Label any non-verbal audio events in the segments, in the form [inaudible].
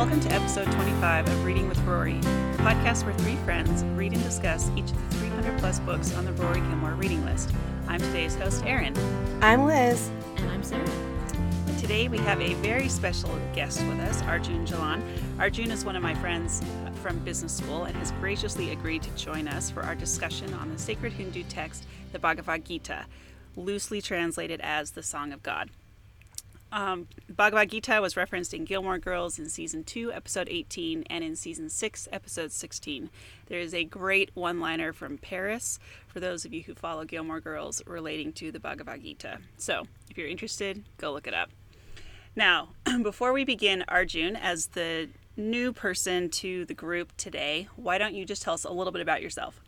Welcome to episode 25 of Reading with Rory, a podcast where three friends read and discuss each of the 300 plus books on the Rory Gilmore reading list. I'm today's host, Erin. I'm Liz. And I'm Sarah. And today we have a very special guest with us, Arjun Jalan. Arjun is one of my friends from business school and has graciously agreed to join us for our discussion on the sacred Hindu text, the Bhagavad Gita, loosely translated as the Song of God. Um, Bhagavad Gita was referenced in Gilmore Girls in season 2, episode 18, and in season 6, episode 16. There is a great one liner from Paris for those of you who follow Gilmore Girls relating to the Bhagavad Gita. So, if you're interested, go look it up. Now, [clears throat] before we begin, Arjun, as the new person to the group today, why don't you just tell us a little bit about yourself?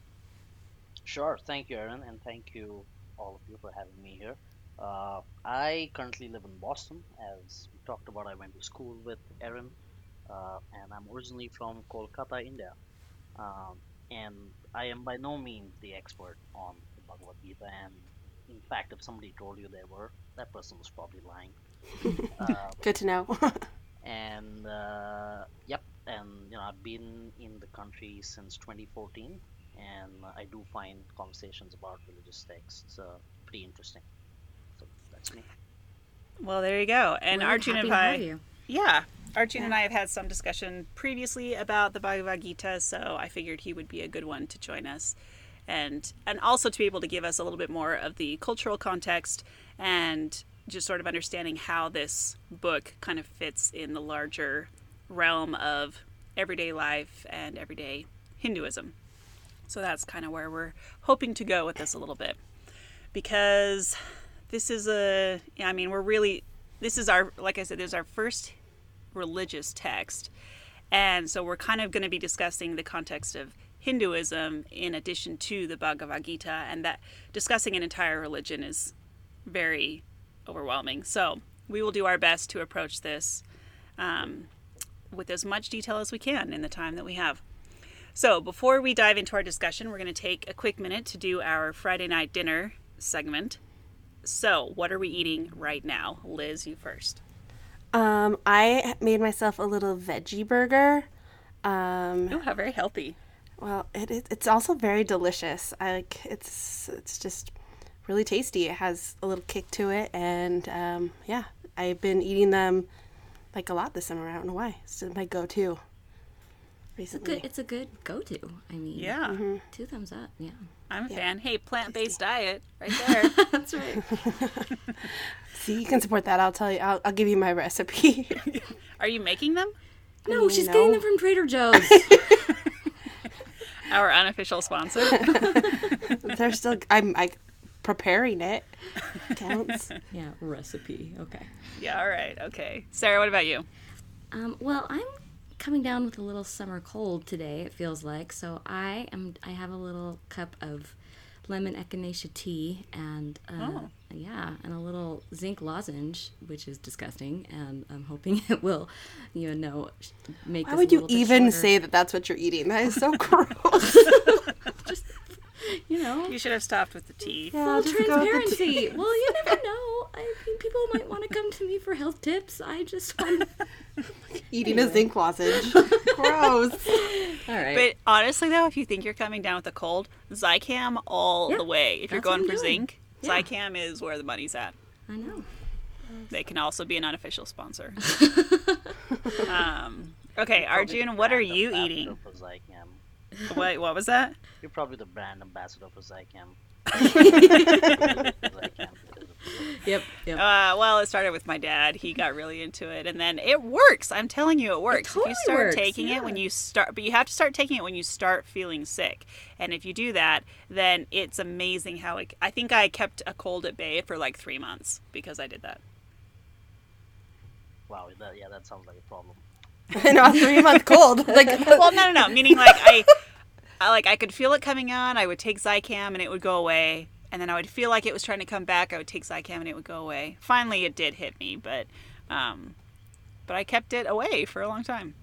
Sure. Thank you, Erin, and thank you all of you for having me here. Uh, I currently live in Boston. As we talked about, I went to school with Erin, uh, and I'm originally from Kolkata, India. Um, and I am by no means the expert on the Bhagavad Gita. And in fact, if somebody told you they were, that person was probably lying. [laughs] uh, Good to know. [laughs] and uh, yep, and you know I've been in the country since 2014, and I do find conversations about religious texts uh, pretty interesting. Well, there you go. And We're Arjun and I. Yeah, Arjun and I have had some discussion previously about the Bhagavad Gita, so I figured he would be a good one to join us, and and also to be able to give us a little bit more of the cultural context and just sort of understanding how this book kind of fits in the larger realm of everyday life and everyday Hinduism. So that's kind of where we're hoping to go with this a little bit, because this is a I mean we're really this is our like I said this is our first religious text. And so we're kind of going to be discussing the context of Hinduism in addition to the Bhagavad Gita, and that discussing an entire religion is very overwhelming. So we will do our best to approach this um, with as much detail as we can in the time that we have. So before we dive into our discussion, we're going to take a quick minute to do our Friday night dinner segment. So, what are we eating right now? Liz, you first. um, I made myself a little veggie burger. Um, Oh, how very healthy. well, it, it it's also very delicious. I like it's it's just really tasty. It has a little kick to it, and um, yeah, I've been eating them like a lot this summer. I don't know why. It's my go-to It's a good. It's a good go-to. I mean, Yeah, two thumbs up. Yeah, I'm a fan. Hey, plant based diet right [laughs] there. that's right. [laughs] See, you can support that. I'll tell you. I'll, I'll give you my recipe. [laughs] Are you making them? no, mean, she's no. getting them from Trader Joe's. Our unofficial sponsor. They're still. I'm I preparing it. Counts. yeah, recipe. Okay. yeah, all right. Okay. Sarah, what about you? Um, well, I'm coming down with a little summer cold today. It feels like so. I am. I have a little cup of lemon echinacea tea and uh, Oh. yeah, and a little zinc lozenge, which is disgusting, and I'm hoping [laughs] it will, you know, make. Why would you even shorter. say that that's what you're eating? That is so [laughs] gross. [laughs] [laughs] You know, You should have stopped with the tea. Yeah, full just go with the transparency. [laughs] well, you never know. I mean, people might want to come to me for health tips. I just [laughs] want. eating a zinc lozenge. Gross. All right. But honestly, though, if you think you're coming down with a cold, Zicam all Yeah, the way. If you're going for doing. zinc, Yeah. Zicam is where the money's at. I know. They can also be an unofficial sponsor. um, okay, Arjun, what are you eating? Zicam. [laughs] What, what was that? You're probably the brand ambassador for Zicam. Zicam because [laughs] of- [laughs] Yep. Yep. Uh, well, it started with my dad. He got really into it, and then it works. I'm telling you, it works. if totally you start works, taking it when you start, but you have to start taking it when you start feeling sick. And if you do that, then it's amazing how it. I think I kept a cold at bay for like three months because I did that. Wow, that, yeah, that sounds like a problem. [laughs] I know, a three month cold. [laughs] Like, [laughs] Well, no, no, no. Meaning like I, I like I could feel it coming on. I would take Zicam and it would go away, and then I would feel like it was trying to come back. I would take Zicam and it would go away. Finally, it did hit me, but, um, but I kept it away for a long time.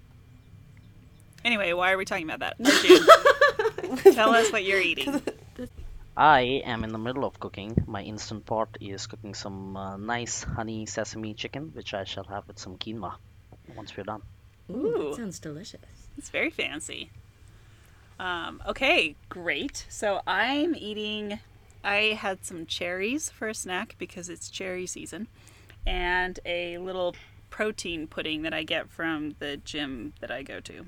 Anyway, why are we talking about that? Tell us what you're eating. I am in the middle of cooking. My instant pot is cooking some uh, nice honey sesame chicken, which I shall have with some quinoa once we're done. Ooh, Ooh. that sounds delicious. It's very fancy. Um, okay, great. So I'm eating. I had some cherries for a snack because it's cherry season, and a little protein pudding that I get from the gym that I go to.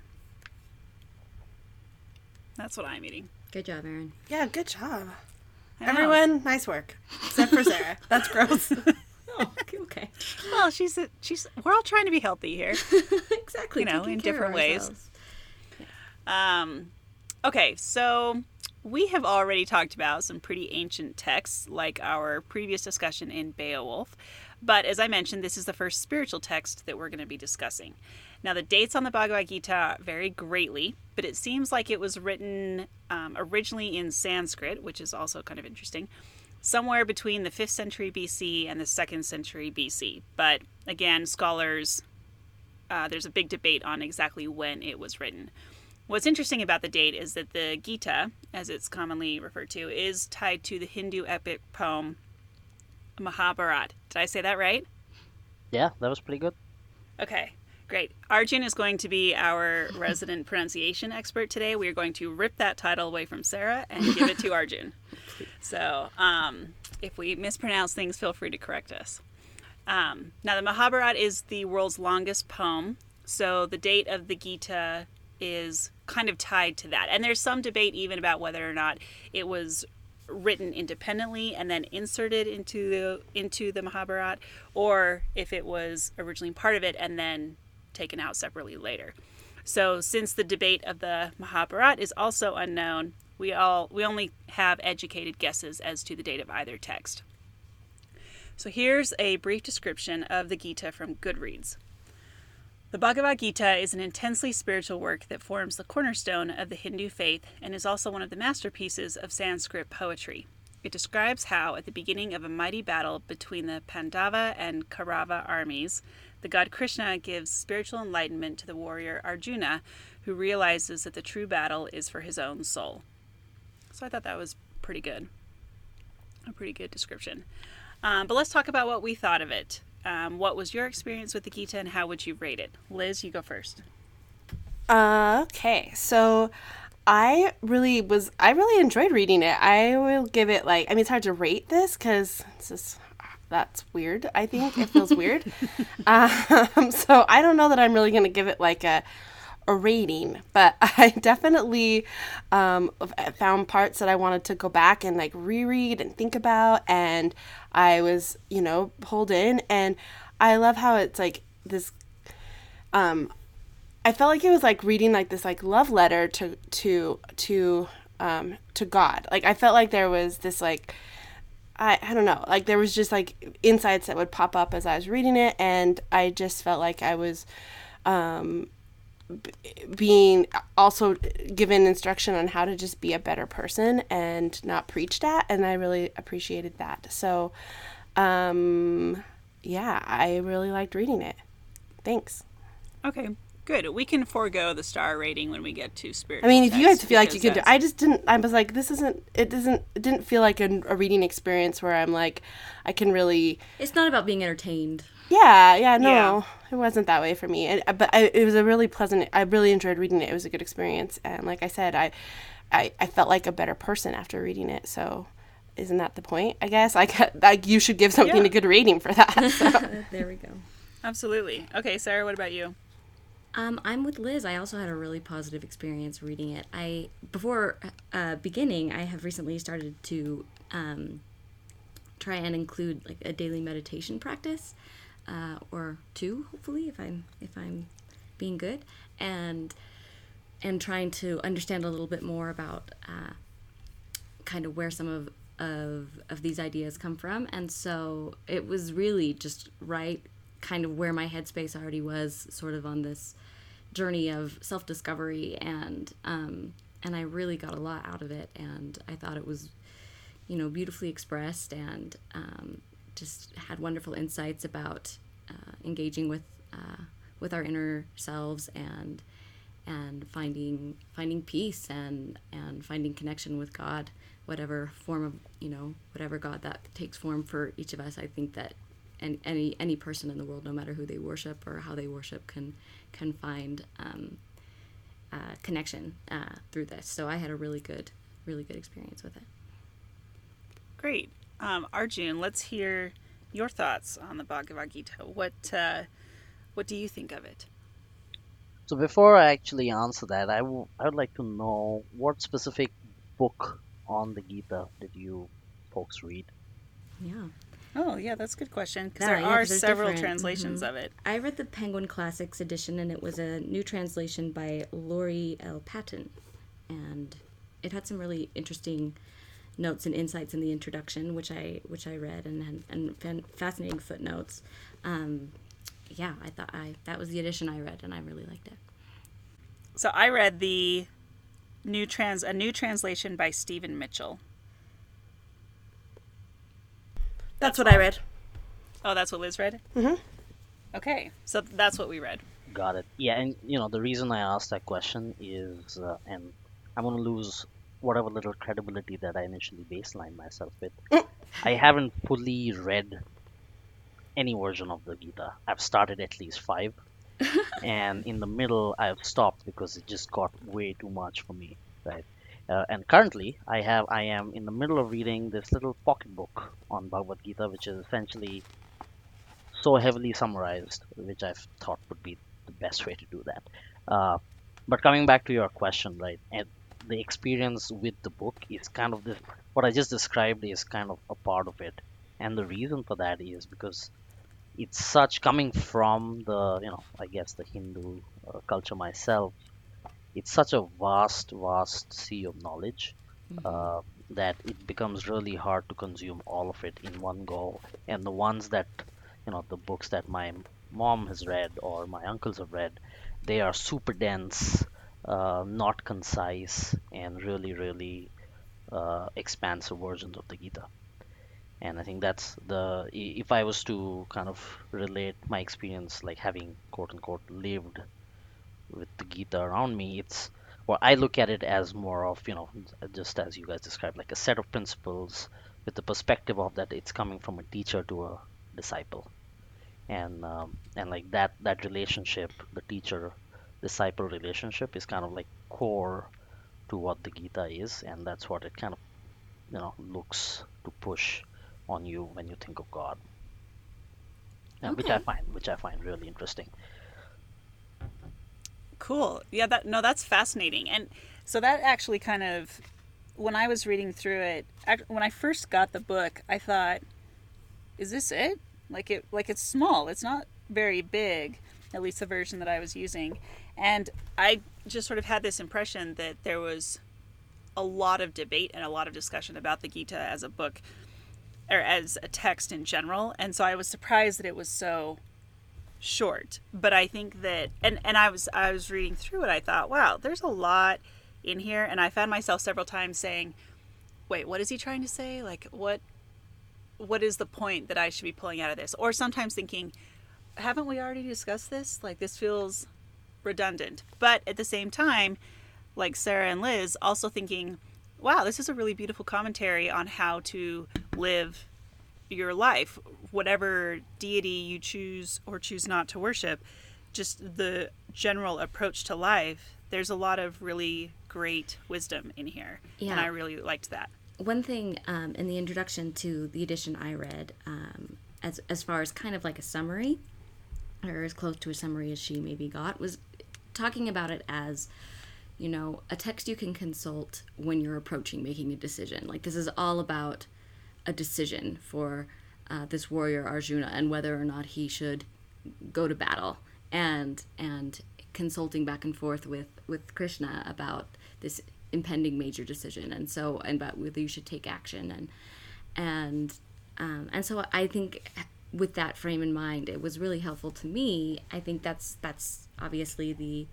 That's what I'm eating. Good job, Erin. Yeah, good job. Everyone, nice work. Except for Sarah. [laughs] That's gross. [laughs] Oh, okay. Well, she's a, she's. We're all trying to be healthy here. [laughs] exactly. You know, in different ways. ourselves. Um, okay, so we have already talked about some pretty ancient texts, like our previous discussion in Beowulf. But as I mentioned, this is the first spiritual text that we're going to be discussing. Now, the dates on the Bhagavad Gita vary greatly, but it seems like it was written um, originally in Sanskrit, which is also kind of interesting, somewhere between the 5th century BC and the 2nd century BC. But again, scholars, uh, there's a big debate on exactly when it was written. What's interesting about the date is that the Gita, as it's commonly referred to, is tied to the Hindu epic poem Mahabharat. Did I say that right? Yeah, that was pretty good. Okay, great. Arjun is going to be our resident pronunciation expert today. We are going to rip that title away from Sarah and give it to [laughs] Arjun. So, um, if we mispronounce things, feel free to correct us. Um, now, the Mahabharat is the world's longest poem, so the date of the Gita is kind of tied to that. And there's some debate even about whether or not it was written independently and then inserted into the into the Mahabharat, or if it was originally part of it and then taken out separately later. So, since the debate of the Mahabharat is also unknown, we all we only have educated guesses as to the date of either text. So here's a brief description of the Gita from Goodreads. The Bhagavad Gita is an intensely spiritual work that forms the cornerstone of the Hindu faith and is also one of the masterpieces of Sanskrit poetry. It describes how, at the beginning of a mighty battle between the Pandava and Kaurava armies, the god Krishna gives spiritual enlightenment to the warrior Arjuna, who realizes that the true battle is for his own soul. So I thought that was pretty good. A pretty good description. Um, but let's talk about what we thought of it. Um, what was your experience with the Gita and how would you rate it? Liz, you go first. Uh, okay, so I really was, I really enjoyed reading it. I will give it like, I mean, it's hard to rate this because it's just, that's weird. I think it feels weird. [laughs] Um, [laughs] so I don't know that I'm really going to give it like a, a rating, but [laughs] I definitely um, found parts that I wanted to go back and like reread and think about, and I was, you know, pulled in, and I love how it's like this. Um, I felt like it was like reading like this like love letter to to to um to God. Like I felt like there was this like I I don't know, like there was just like insights that would pop up as I was reading it and I just felt like I was um b- being also given instruction on how to just be a better person and not preached at and I really appreciated that. So um yeah, I really liked reading it. Thanks. Okay, good. We can forego the star rating when we get to spirit. I mean, if you guys feel like you could, do, I just didn't. I was like, this isn't. It doesn't. It didn't feel like a, a reading experience where I'm like, I can really. It's not about being entertained. Yeah, yeah, no, Yeah. it wasn't that way for me. And, but I, it was a really pleasant. I really enjoyed reading it. It was a good experience, and like I said, I, I, I felt like a better person after reading it. So, isn't that the point? I guess [laughs] like like you should give something Yeah. a good rating for that. [laughs] So. There we go. absolutely. Okay, Sarah, what about you? Um, I'm with Liz. I also had a really positive experience reading it. I before uh, beginning, I have recently started to um, try and include like a daily meditation practice, uh, or two, hopefully, if I'm if I'm being good, and and trying to understand a little bit more about uh, kind of where some of of of these ideas come from. And so it was really just right kind of where my headspace already was sort of on this journey of self-discovery and um and I really got a lot out of it. And I thought it was you know beautifully expressed and um, just had wonderful insights about uh, engaging with uh, with our inner selves and and finding finding peace and and finding connection with God, whatever form of you know whatever God that takes form for each of us. I think that any any any person in the world, no matter who they worship or how they worship, can can find um, uh, connection uh, through this. So I had a really good really good experience with it. Great. Um, Arjun, let's hear your thoughts on the Bhagavad Gita. What uh, what do you think of it? So before I actually answer that, I, w- I would like to know what specific book on the Gita did you folks read? Yeah. Oh, yeah, that's a good question because Yeah, there yeah, are 'cause there's several different- translations mhm. of it. I read the Penguin Classics edition, and it was a new translation by Laurie L. Patton, and it had some really interesting notes and insights in the introduction, which I which I read, and and, and fascinating footnotes. Um, yeah, I thought I that was the edition I read, and I really liked it. So I read the new trans a new translation by Stephen Mitchell. That's what I read. Oh, that's what Liz read. Mm-hmm. Okay, so that's what we read. Got it. Yeah, and you know the reason I asked that question is, uh, and I'm gonna lose whatever little credibility that I initially baselined myself with. I haven't fully read any version of the Gita. I've started at least five, [laughs] and in the middle I've stopped because it just got way too much for me. Right. Uh, and currently, I have I am in the middle of reading this little pocket book on Bhagavad Gita, which is essentially so heavily summarized, which I've thought would be the best way to do that. Uh, but coming back to your question, right, and the experience with the book is kind of this. What I just described is kind of a part of it, and the reason for that is because it's such coming from the you know I guess the Hindu uh, culture myself. It's such a vast, vast sea of knowledge uh, that it becomes really hard to consume all of it in one go. And the ones that, you know, the books that my mom has read or my uncles have read, they are super dense, uh, not concise, and really, really uh, expansive versions of the Gita. And I think that's the if I was to kind of relate my experience, like having quote unquote lived with the Gita around me, it's well, I look at it as more of you know, just as you guys described, like a set of principles with the perspective of that it's coming from a teacher to a disciple, and um, and like that that relationship, the teacher disciple relationship, is kind of like core to what the Gita is, and that's what it kind of you know looks to push on you when you think of God, and which I find which I find really interesting. Cool. Yeah, that no, that's fascinating. And so that actually kind of when I was reading through it, when I first got the book, I thought, is this it? Like it like it's small. It's not very big, at least the version that I was using. And I just sort of had this impression that there was a lot of debate and a lot of discussion about the Gita as a book or as a text in general. And so I was surprised that it was so short. But i think that and and i was i was reading through it i thought wow there's a lot in here. And i found myself several times saying wait what is he trying to say? Like what what is the point that i should be pulling out of this? Or sometimes thinking haven't we already discussed this? Like this feels redundant but at the same time like sarah and liz also thinking wow this is a really beautiful commentary on how to live your life, whatever deity you choose or choose not to worship, just the general approach to life, there's a lot of really great wisdom in here. And I really liked that. one thing um, in the introduction to the edition I read, um, as as far as kind of like a summary, or as close to a summary as she maybe got, was talking about it as, you know, a text you can consult when you're approaching making a decision. Like this is all about a decision for uh, this warrior Arjuna and whether or not he should go to battle and and consulting back and forth with with Krishna about this impending major decision and so and about whether you should take action and and um, and so I think with that frame in mind it was really helpful to me. I think that's that's obviously the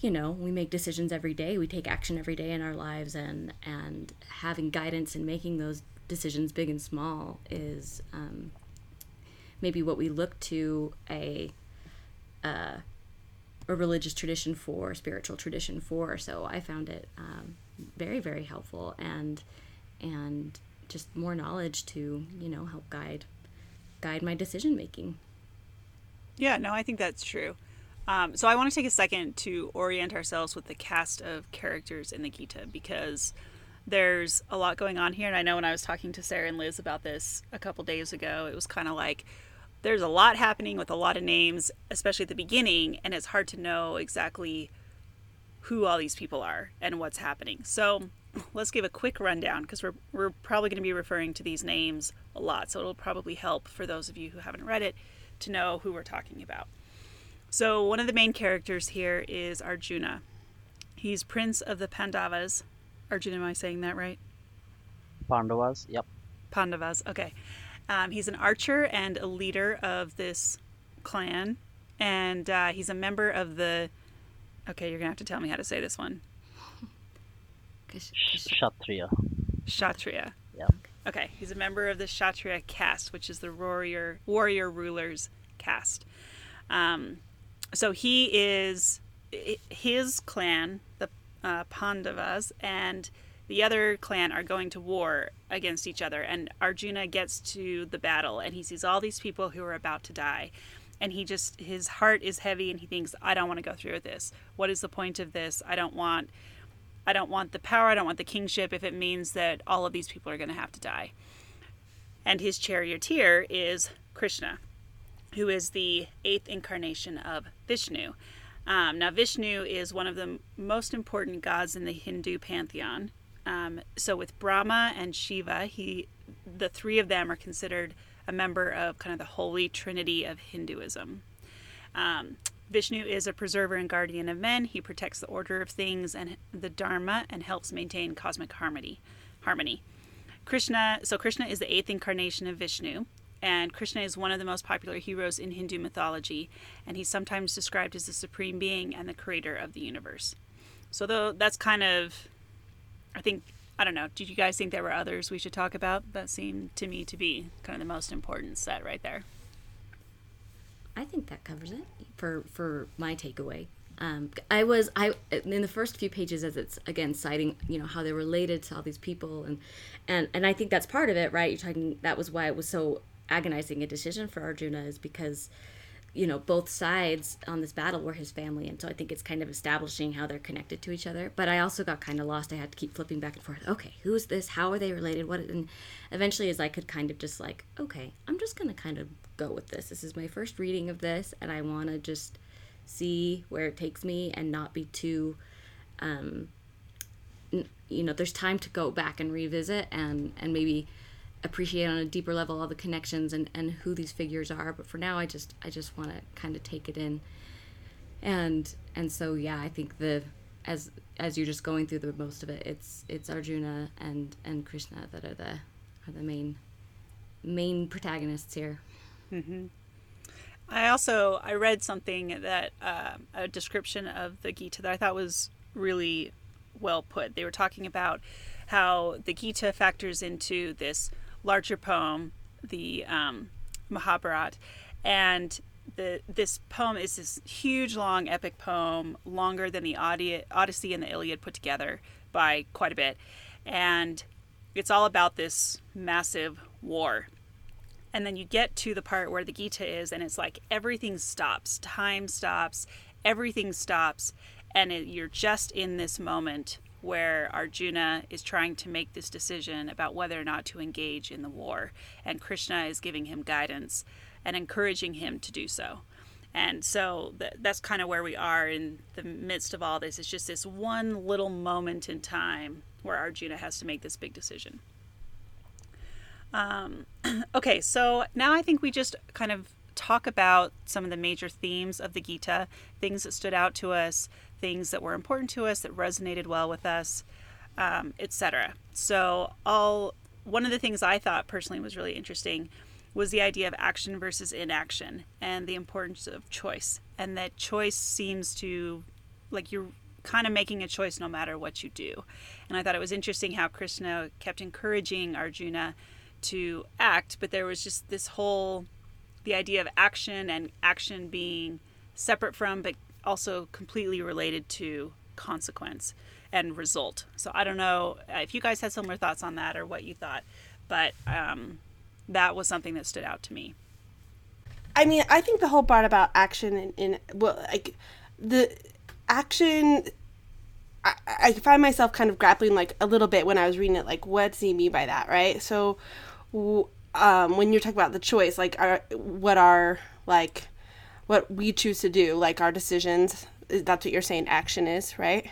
you know we make decisions every day. We take action every day in our lives and and having guidance and making those decisions big and small is um, maybe what we look to a uh, a religious tradition for spiritual tradition for. So i found it um, very very helpful and and just more knowledge to you know help guide guide my decision making. Yeah, no, I think that's true. Um, so I want to take a second to orient ourselves with the cast of characters in the Gita because there's a lot going on here. And I know when I was talking to Sarah and Liz about this a couple days ago, it was kind of like there's a lot happening with a lot of names, especially at the beginning, and it's hard to know exactly who all these people are and what's happening. So let's give a quick rundown because we're, we're probably going to be referring to these names a lot. So it'll probably help for those of you who haven't read it to know who we're talking about. So, one of the main characters here is Arjuna. He's prince of the Pandavas. Arjuna, am I saying that right? Pandavas, yep. Pandavas, okay. Um, he's an archer and a leader of this clan, and uh, he's a member of the. Okay, you're gonna have to tell me how to say this one. Kshatriya. Kshatriya. Yep. Okay, he's a member of the Kshatriya caste, which is the warrior warrior rulers caste. Um, so he is his clan, the uh, Pandavas, and the other clan are going to war against each other. And Arjuna gets to the battle, and he sees all these people who are about to die. And he just, his heart is heavy, and he thinks, I don't want to go through with this. What is the point of this? I don't want. I don't want the power, I don't want the kingship if it means that all of these people are going to have to die. And his charioteer is Krishna who is the eighth incarnation of Vishnu. Um, now, Vishnu is one of the most important gods in the Hindu pantheon. Um, so, with Brahma and Shiva, he, the three of them are considered a member of kind of the holy trinity of Hinduism. Um, Vishnu is a preserver and guardian of men. He protects the order of things and the Dharma and helps maintain cosmic harmony. Harmony. Krishna. So Krishna is the eighth incarnation of Vishnu and Krishna is one of the most popular heroes in Hindu mythology, and he's sometimes described as the supreme being and the creator of the universe. So, though that's kind of, I think, I don't know. Did you guys think there were others we should talk about? That seemed to me to be kind of the most important set right there. I think that covers it for for my takeaway. Um, I was I in the first few pages as it's again citing you know how they're related to all these people and and and I think that's part of it right you're talking that was why it was so agonizing a decision for Arjuna is because you know both sides on this battle were his family and so i think it's kind of establishing how they're connected to each other. But i also got kind of lost. I had to keep flipping back and forth. Okay who's this? How are they related? What and eventually as i could kind of just like okay i'm just going to kind of go with this. This is my first reading of this and i want to just see where it takes me and not be too um you know there's time to go back and revisit and and maybe appreciate on a deeper level all the connections and, and who these figures are but for now i just i just want to kind of take it in. And and so yeah i think the as as you're just going through the most of it it's it's arjuna and and krishna that are the are the main main protagonists here. Mm-hmm. i also i read something that uh, a description of the gita that i thought was really well put. They were talking about how the gita factors into this larger poem, the um, Mahabharat, and the this poem is this huge, long, epic poem, longer than the Odyssey and the Iliad put together by quite a bit, and it's all about this massive war. And then you get to the part where the Gita is, and it's like everything stops, time stops, everything stops, and it, you're just in this moment where Arjuna is trying to make this decision about whether or not to engage in the war, and Krishna is giving him guidance and encouraging him to do so. And so th- that's kind of where we are in the midst of all this. It's just this one little moment in time where Arjuna has to make this big decision. Um, [clears throat] okay, so now I think we just kind of talk about some of the major themes of the Gita, things that stood out to us, things that were important to us, that resonated well with us, um, etc. So, all one of the things I thought personally was really interesting was the idea of action versus inaction and the importance of choice, and that choice seems to like you're kind of making a choice no matter what you do. And I thought it was interesting how Krishna kept encouraging Arjuna to act, but there was just this whole the idea of action and action being separate from but also completely related to consequence and result. So I don't know if you guys had similar thoughts on that or what you thought, but um, that was something that stood out to me. I mean, I think the whole part about action in, in well, like the action. I, I find myself kind of grappling like a little bit when I was reading it. Like, what does he mean by that, right? So, um, when you're talking about the choice, like, our, what are like what we choose to do, like our decisions. That's what you're saying. Action is right.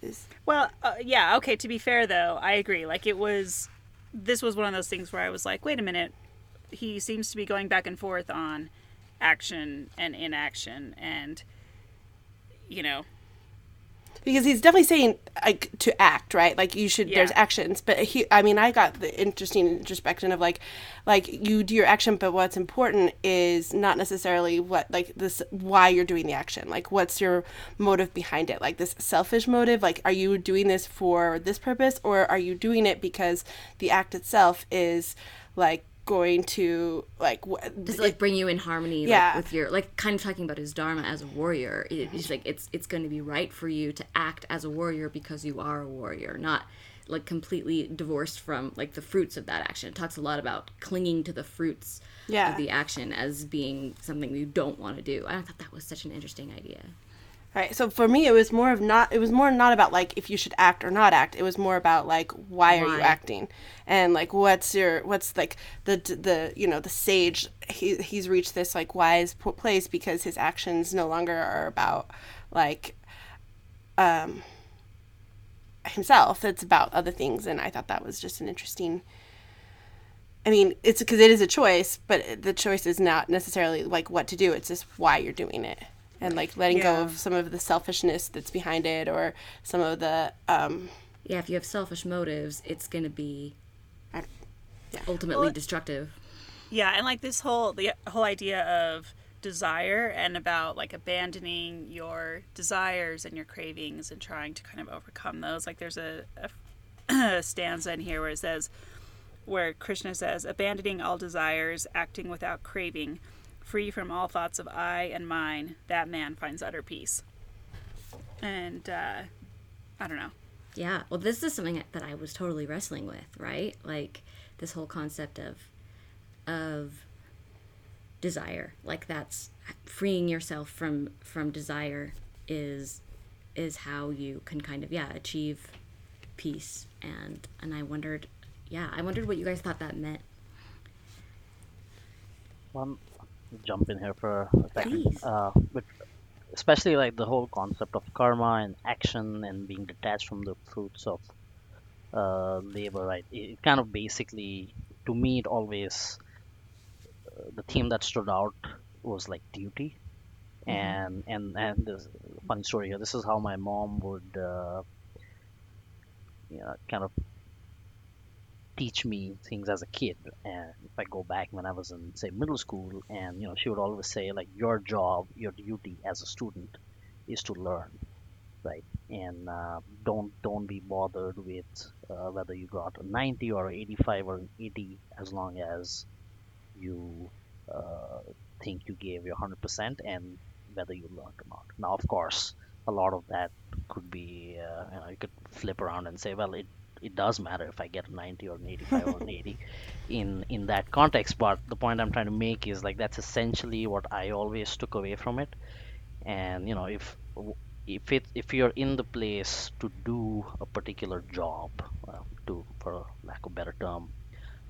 Is Well, uh, yeah, okay, to be fair though, I agree. Like it was this was one of those things where I was like, wait a minute. He seems to be going back and forth on action and inaction and you know, because he's definitely saying like to act right? Like you should there's actions. But he i mean i got the interesting introspection of like like you do your action but what's important is not necessarily what like this why you're doing the action. Like what's your motive behind it? Like this selfish motive like are you doing this for this purpose or are you doing it because the act itself is like going to like wh- Does it like bring you in harmony Yeah. like, with your like kind of talking about his dharma as a warrior? It- It's like it's it's going to be right for you to act as a warrior because you are a warrior, not like completely divorced from like the fruits of that action. It talks a lot about clinging to the fruits Yeah. of the action as being something you don't want to do. I thought that was such an interesting idea. Right. So for me, it was more of not. It was more not about like if you should act or not act. It was more about like why, are you acting, and like what's your what's like the the you know the sage. He he's reached this like wise p- place because his actions no longer are about like um himself. It's about other things, and I thought that was just an interesting. I mean, it's because it is a choice, but the choice is not necessarily like what to do. It's just why you're doing it, and like letting Yeah. go of some of the selfishness that's behind it, or some of the um, Yeah, if you have selfish motives, it's going to be I- ultimately destructive. Yeah, and like this whole the whole idea of desire and about like abandoning your desires and your cravings and trying to kind of overcome those. Like there's a, a [clears throat] stanza in here where it says where Krishna says, abandoning all desires, acting without craving, free from all thoughts of I and mine, that man finds utter peace. And uh, I don't know. Yeah, well, this is something that I was totally wrestling with, right? Like this whole concept of of desire, like that's freeing yourself from from desire is is how you can kind of yeah achieve peace and and I wondered yeah I wondered what you guys thought that meant. One, jump in here for a second. Please. Uh, but especially like the whole concept of karma and action and being detached from the fruits of uh, labor, right? It, kind of basically, to me, it always uh, the theme that stood out was like duty. And and and this funny story here. This is how my mom would, uh, you know, kind of teach me things as a kid. And if i go back when i was in say middle school and you know she would always say like your job your duty as a student is to learn right? And uh, don't don't be bothered with uh, whether you got a 90 or 85 or an 80 as long as you uh, think you gave your 100% and whether you learned or not. Now of course a lot of that could be uh, you know you could flip around and say well it it does matter if I get a 90 or an 85 or an 80 in in that context. But the point I'm trying to make is like that's essentially what I always took away from it. And you know, if if it if you're in the place to do a particular job, uh, to for lack of better term,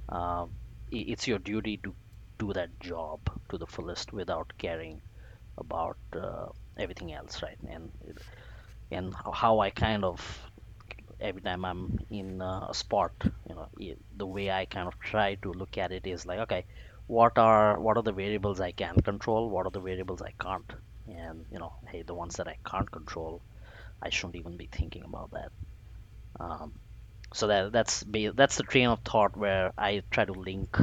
uh, it's your duty to do that job to the fullest without caring about uh, everything else, right? And and how- how I kind of every time I'm in a spot, you know, the way I kind of try to look at it is like, okay, what are what are the variables I can control? What are the variables I can't? And you know, hey, the ones that I can't control, I shouldn't even be thinking about that. Um, so that that's that's the train of thought where I try to link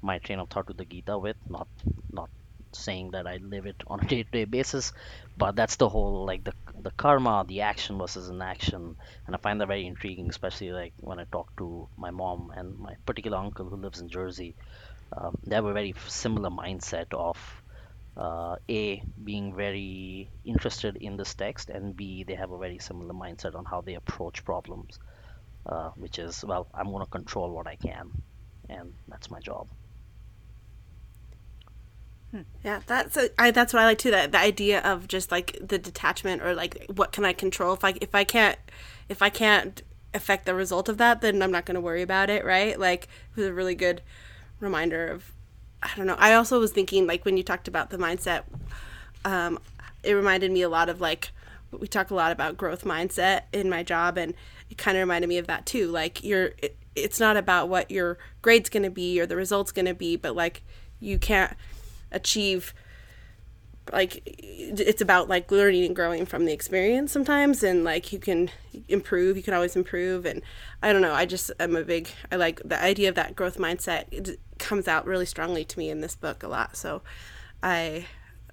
my train of thought to the Gita with, not not saying that I live it on a [laughs] day-to-day basis, but that's the whole like the the karma, the action versus inaction, and I find that very intriguing, especially like when I talk to my mom and my particular uncle who lives in Jersey. Um, they have a very similar mindset of uh, a being very interested in this text, and b they have a very similar mindset on how they approach problems, uh, which is well, I'm going to control what I can, and that's my job. Yeah, that's a, I, that's what I like too. That the idea of just like the detachment or like what can I control if I if I can't if I can't affect the result of that, then I'm not going to worry about it, right? Like it was a really good reminder of I don't know. I also was thinking like when you talked about the mindset, um, it reminded me a lot of like we talk a lot about growth mindset in my job, and it kind of reminded me of that too. Like you're, it, it's not about what your grade's going to be or the result's going to be, but like you can't achieve like it's about like learning and growing from the experience sometimes and like you can improve you can always improve and i don't know i just i'm a big i like the idea of that growth mindset it comes out really strongly to me in this book a lot so i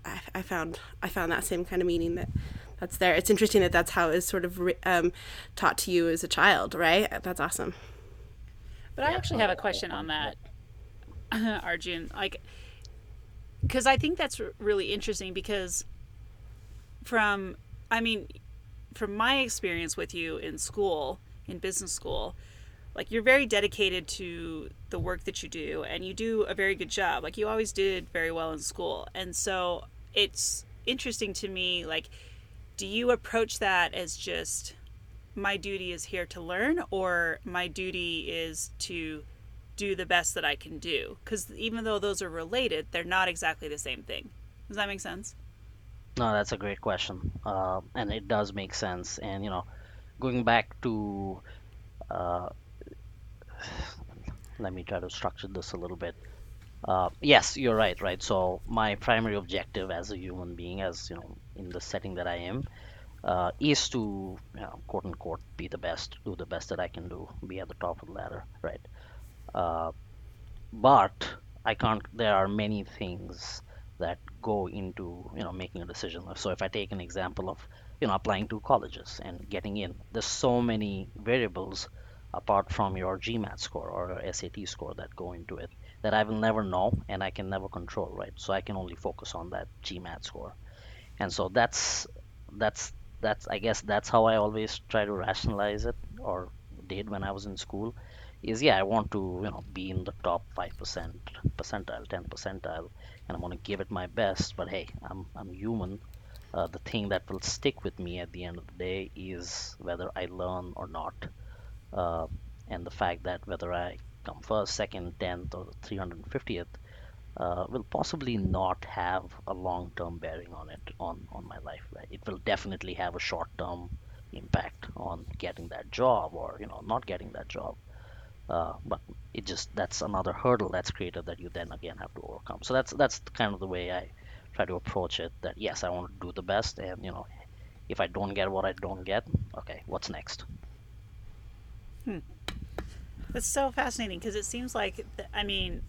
i, I found i found that same kind of meaning that that's there. It's interesting that that's how it's sort of um, taught to you as a child right? That's awesome. But i actually have a question on that [laughs] arjun. Like because I think that's really interesting because from I mean from my experience with you in school in business school like you're very dedicated to the work that you do and you do a very good job. Like you always did very well in school. And so it's interesting to me like do you approach that as just my duty is here to learn or my duty is to do the best that I can do. Because even though those are related, they're not exactly the same thing. Does that make sense? No, that's a great question, uh, and it does make sense. And you know, going back to, uh, [sighs] let me try to structure this a little bit. Uh, yes, you're right, right. So my primary objective as a human being, as you know, in the setting that I am, uh, is to, you know, quote unquote, be the best, do the best that I can do, be at the top of the ladder, right? Uh, but I can't. There are many things that go into you know making a decision. So if I take an example of you know applying to colleges and getting in, there's so many variables apart from your GMAT score or your SAT score that go into it that I will never know and I can never control, right? So I can only focus on that GMAT score, and so that's that's that's I guess that's how I always try to rationalize it or did when I was in school is yeah I want to you know be in the top five percent percentile, ten percentile, and I'm gonna give it my best. But hey, I'm I'm human. Uh, the thing that will stick with me at the end of the day is whether I learn or not, uh, and the fact that whether I come first, second, tenth, or 350th uh, will possibly not have a long-term bearing on it on on my life. Right? It will definitely have a short-term impact on getting that job or you know not getting that job uh, but it just that's another hurdle that's created that you then again have to overcome so that's that's kind of the way i try to approach it that yes i want to do the best and you know if i don't get what i don't get okay what's next hmm. that's so fascinating because it seems like i mean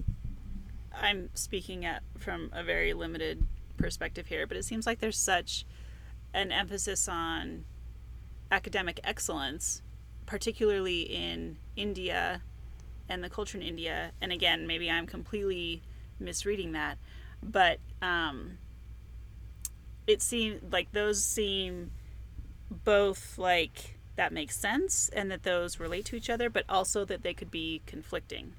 i'm speaking at from a very limited perspective here but it seems like there's such an emphasis on academic excellence particularly in india and the culture in India. And again, maybe I'm completely misreading that, but um, it seemed like those seem both like that makes sense and that those relate to each other, but also that they could be conflicting.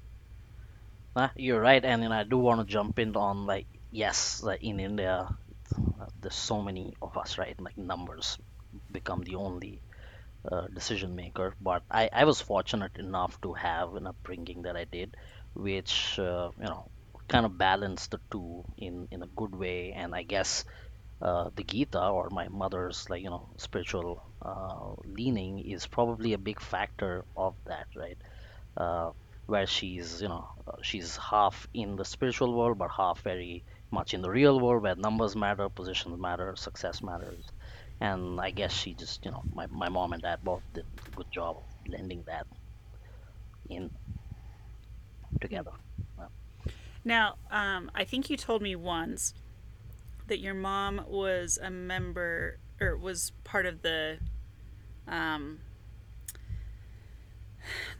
Uh, you're right, and, and I do want to jump in on like yes, like in India, there's so many of us, right? Like numbers become the only uh, decision maker but I, I was fortunate enough to have an upbringing that i did which uh, you know kind of balanced the two in in a good way. And i guess uh, the gita or my mother's like you know spiritual uh, leaning is probably a big factor of that right? Uh, where she's you know she's half in the spiritual world but half very much in the real world where numbers matter positions matter success matters and I guess she just, you know, my, my mom and dad both did a good job of blending that in together. Now, um, I think you told me once that your mom was a member or was part of the um,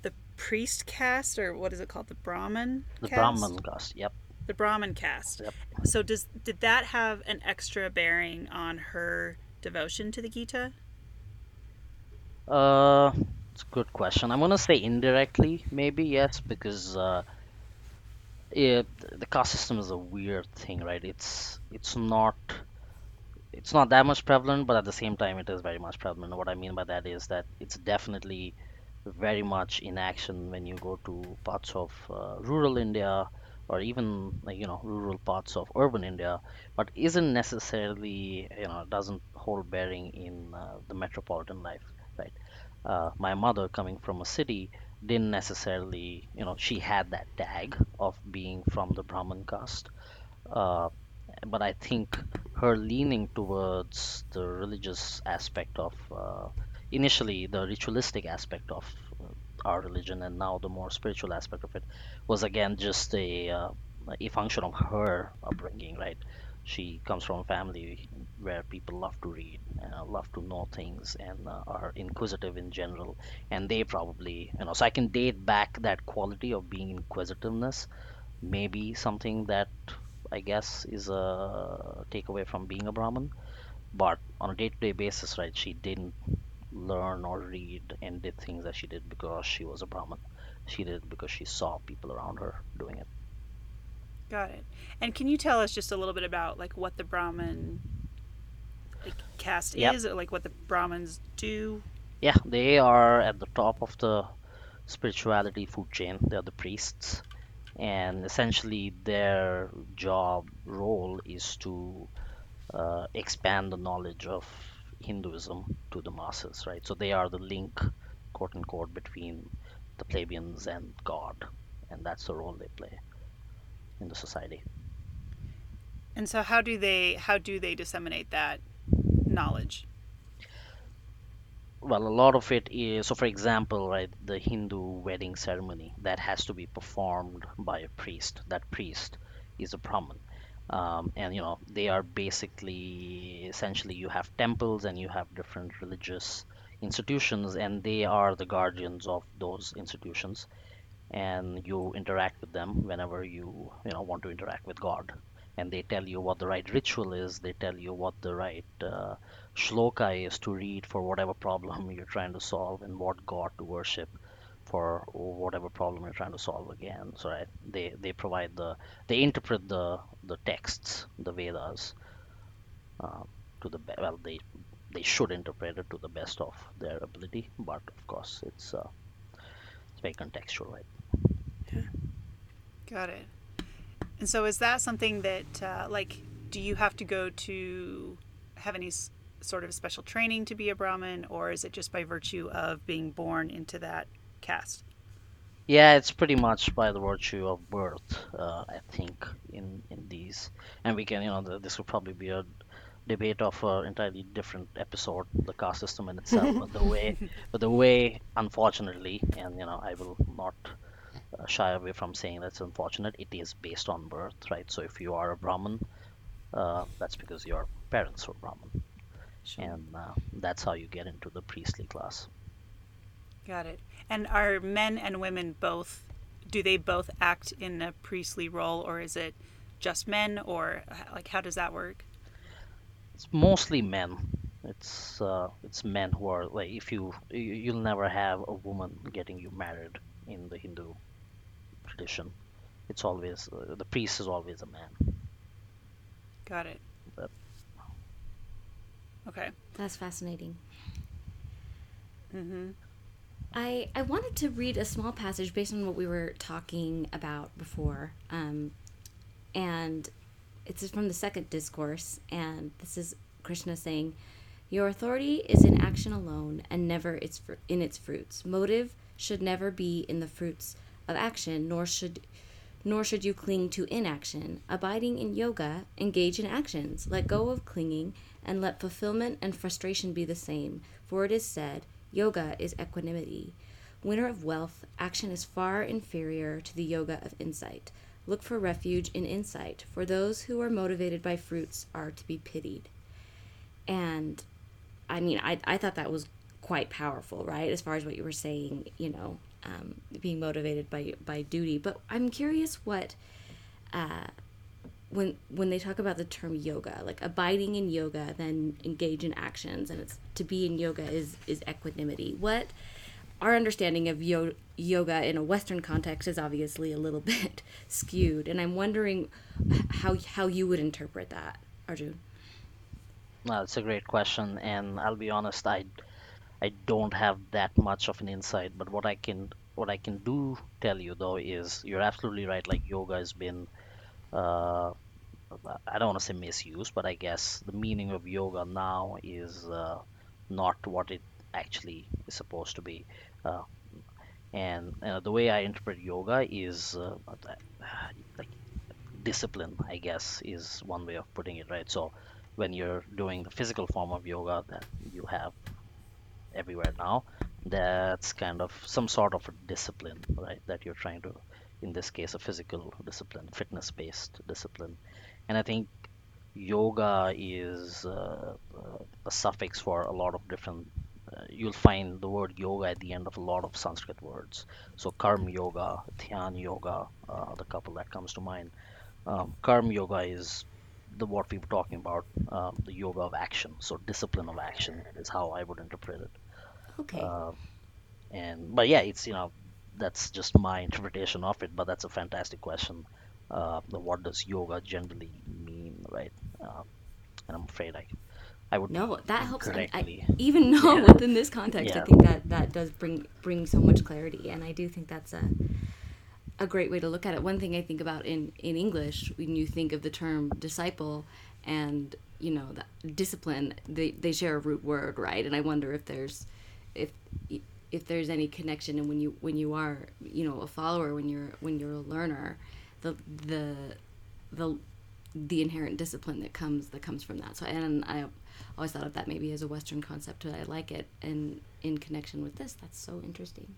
the priest caste or what is it called the Brahmin the cast? Brahmin caste yep the Brahmin caste yep. so does did that have an extra bearing on her devotion to the Gita? Uh, it's a good question. I'm gonna say indirectly, maybe yes, because uh, it, the caste system is a weird thing, right? It's it's not it's not that much prevalent, but at the same time, it is very much prevalent. What I mean by that is that it's definitely very much in action when you go to parts of uh, rural India or even you know rural parts of urban India, but isn't necessarily you know doesn't hold bearing in uh, the metropolitan life, right? Uh, my mother coming from a city didn't necessarily you know she had that tag of being from the Brahmin caste, uh, but I think her leaning towards the religious aspect of uh, initially the ritualistic aspect of our religion and now the more spiritual aspect of it was again just a uh, a function of her upbringing right? She comes from a family where people love to read uh, love to know things and uh, are inquisitive in general. And they probably you know so i can date back that quality of being inquisitiveness. Maybe something that I guess is a takeaway from being a Brahmin. But on a day-to-day basis, right, she didn't learn or read and did things that she did because she was a Brahmin. She did it because she saw people around her doing it. Got it. And can you tell us just a little bit about like what the Brahmin like caste Yep. is, or like what the Brahmins do? Yeah, they are at the top of the spirituality food chain. They're the priests, and essentially their job role is to uh, expand the knowledge of Hinduism to the masses, right? So they are the link, quote unquote, between the plebeians and God, and that's the role they play in the society. And so how do they how do they disseminate that knowledge? Well, a lot of it is so. For example, right, the Hindu wedding ceremony that has to be performed by a priest. That priest is a Brahmin. Um, and you know they are basically essentially you have temples and you have different religious institutions and they are the guardians of those institutions. And you interact with them whenever you you know want to interact with God. And they tell you what the right ritual is. They tell you what the right uh, shloka is to read for whatever problem [laughs] you're trying to solve and what God to worship for whatever problem you're trying to solve again so right they they provide the they interpret the the texts the Vedas uh, to the be- well they they should interpret it to the best of their ability but of course it's uh, it's very contextual right Yeah, Got it. And so is that something that uh, like do you have to go to have any sort of special training to be a Brahmin, or is it just by virtue of being born into that caste? Yeah, it's pretty much by the virtue of birth, uh, I think, in in these, and we can, you know, the, this would probably be a debate of an entirely different episode, the caste system in itself, but the way, [laughs] but the way, unfortunately, and you know, I will not uh, shy away from saying that's unfortunate. It is based on birth, right? So if you are a Brahmin, uh, that's because your parents were Brahmin, and uh, that's how you get into the priestly class. Got it. And are men and women both? Do they both act in a priestly role, or is it just men, or like how does that work? It's mostly men. It's uh, it's men who are like if you you- you'll never have a woman getting you married in the Hindu tradition. It's always uh, the priest is always a man. Got it. But- Okay. That's fascinating. Mm-hmm. I, I wanted to read a small passage based on what we were talking about before. Um, and it's from the second discourse. And this is Krishna saying, Your authority is in action alone and never its fr- in its fruits. Motive should never be in the fruits of action, nor should nor should you cling to inaction. Abiding in yoga, engage in actions. Let go of clinging, and let fulfillment and frustration be the same. For it is said, Yoga is equanimity. Winner of wealth, action is far inferior to the yoga of insight. Look for refuge in insight, for those who are motivated by fruits are to be pitied. And I mean, I, I thought that was quite powerful, right? As far as what you were saying, you know, um, being motivated by by duty. But I'm curious what uh, when when they talk about the term yoga, like abiding in yoga, then engage in actions, and it's to be in yoga is is equanimity. What our understanding of yo- yoga in a Western context is obviously a little [laughs] bit skewed, and I'm wondering how how you would interpret that, Arjun. No, it's a great question, and I'll be honest, I I don't have that much of an insight, but what I can what I can do tell you though is you're absolutely right. Like yoga has been, uh, I don't want to say misused, but I guess the meaning of yoga now is uh, not what it actually is supposed to be. Uh, and uh, the way I interpret yoga is uh, like discipline, I guess, is one way of putting it, right? So when you're doing the physical form of yoga that you have everywhere now, that's kind of some sort of a discipline, right? That you're trying to, in this case, a physical discipline, fitness based discipline. And I think yoga is uh, uh, a suffix for a lot of different uh, you'll find the word yoga at the end of a lot of sanskrit words so karma yoga dhyan yoga uh, the couple that comes to mind um, karma yoga is the what we were talking about um, the yoga of action so discipline of action is how i would interpret it Okay. uh, and but yeah it's you know that's just my interpretation of it but that's a fantastic question uh, what does yoga generally mean right uh, and i'm afraid i i would no, that helps. I, I, even though [laughs] Yeah. within this context, I think that that does bring bring so much clarity, and I do think that's a a great way to look at it. One thing I think about in in English, when you think of the term disciple and you know discipline, they they share a root word, right? And I wonder if there's if if there's any connection and when you when you are you know a follower when you're when you're a learner the the the the inherent discipline that comes that comes from that so and i always thought of that maybe as a western concept but i like it and in connection with this that's so interesting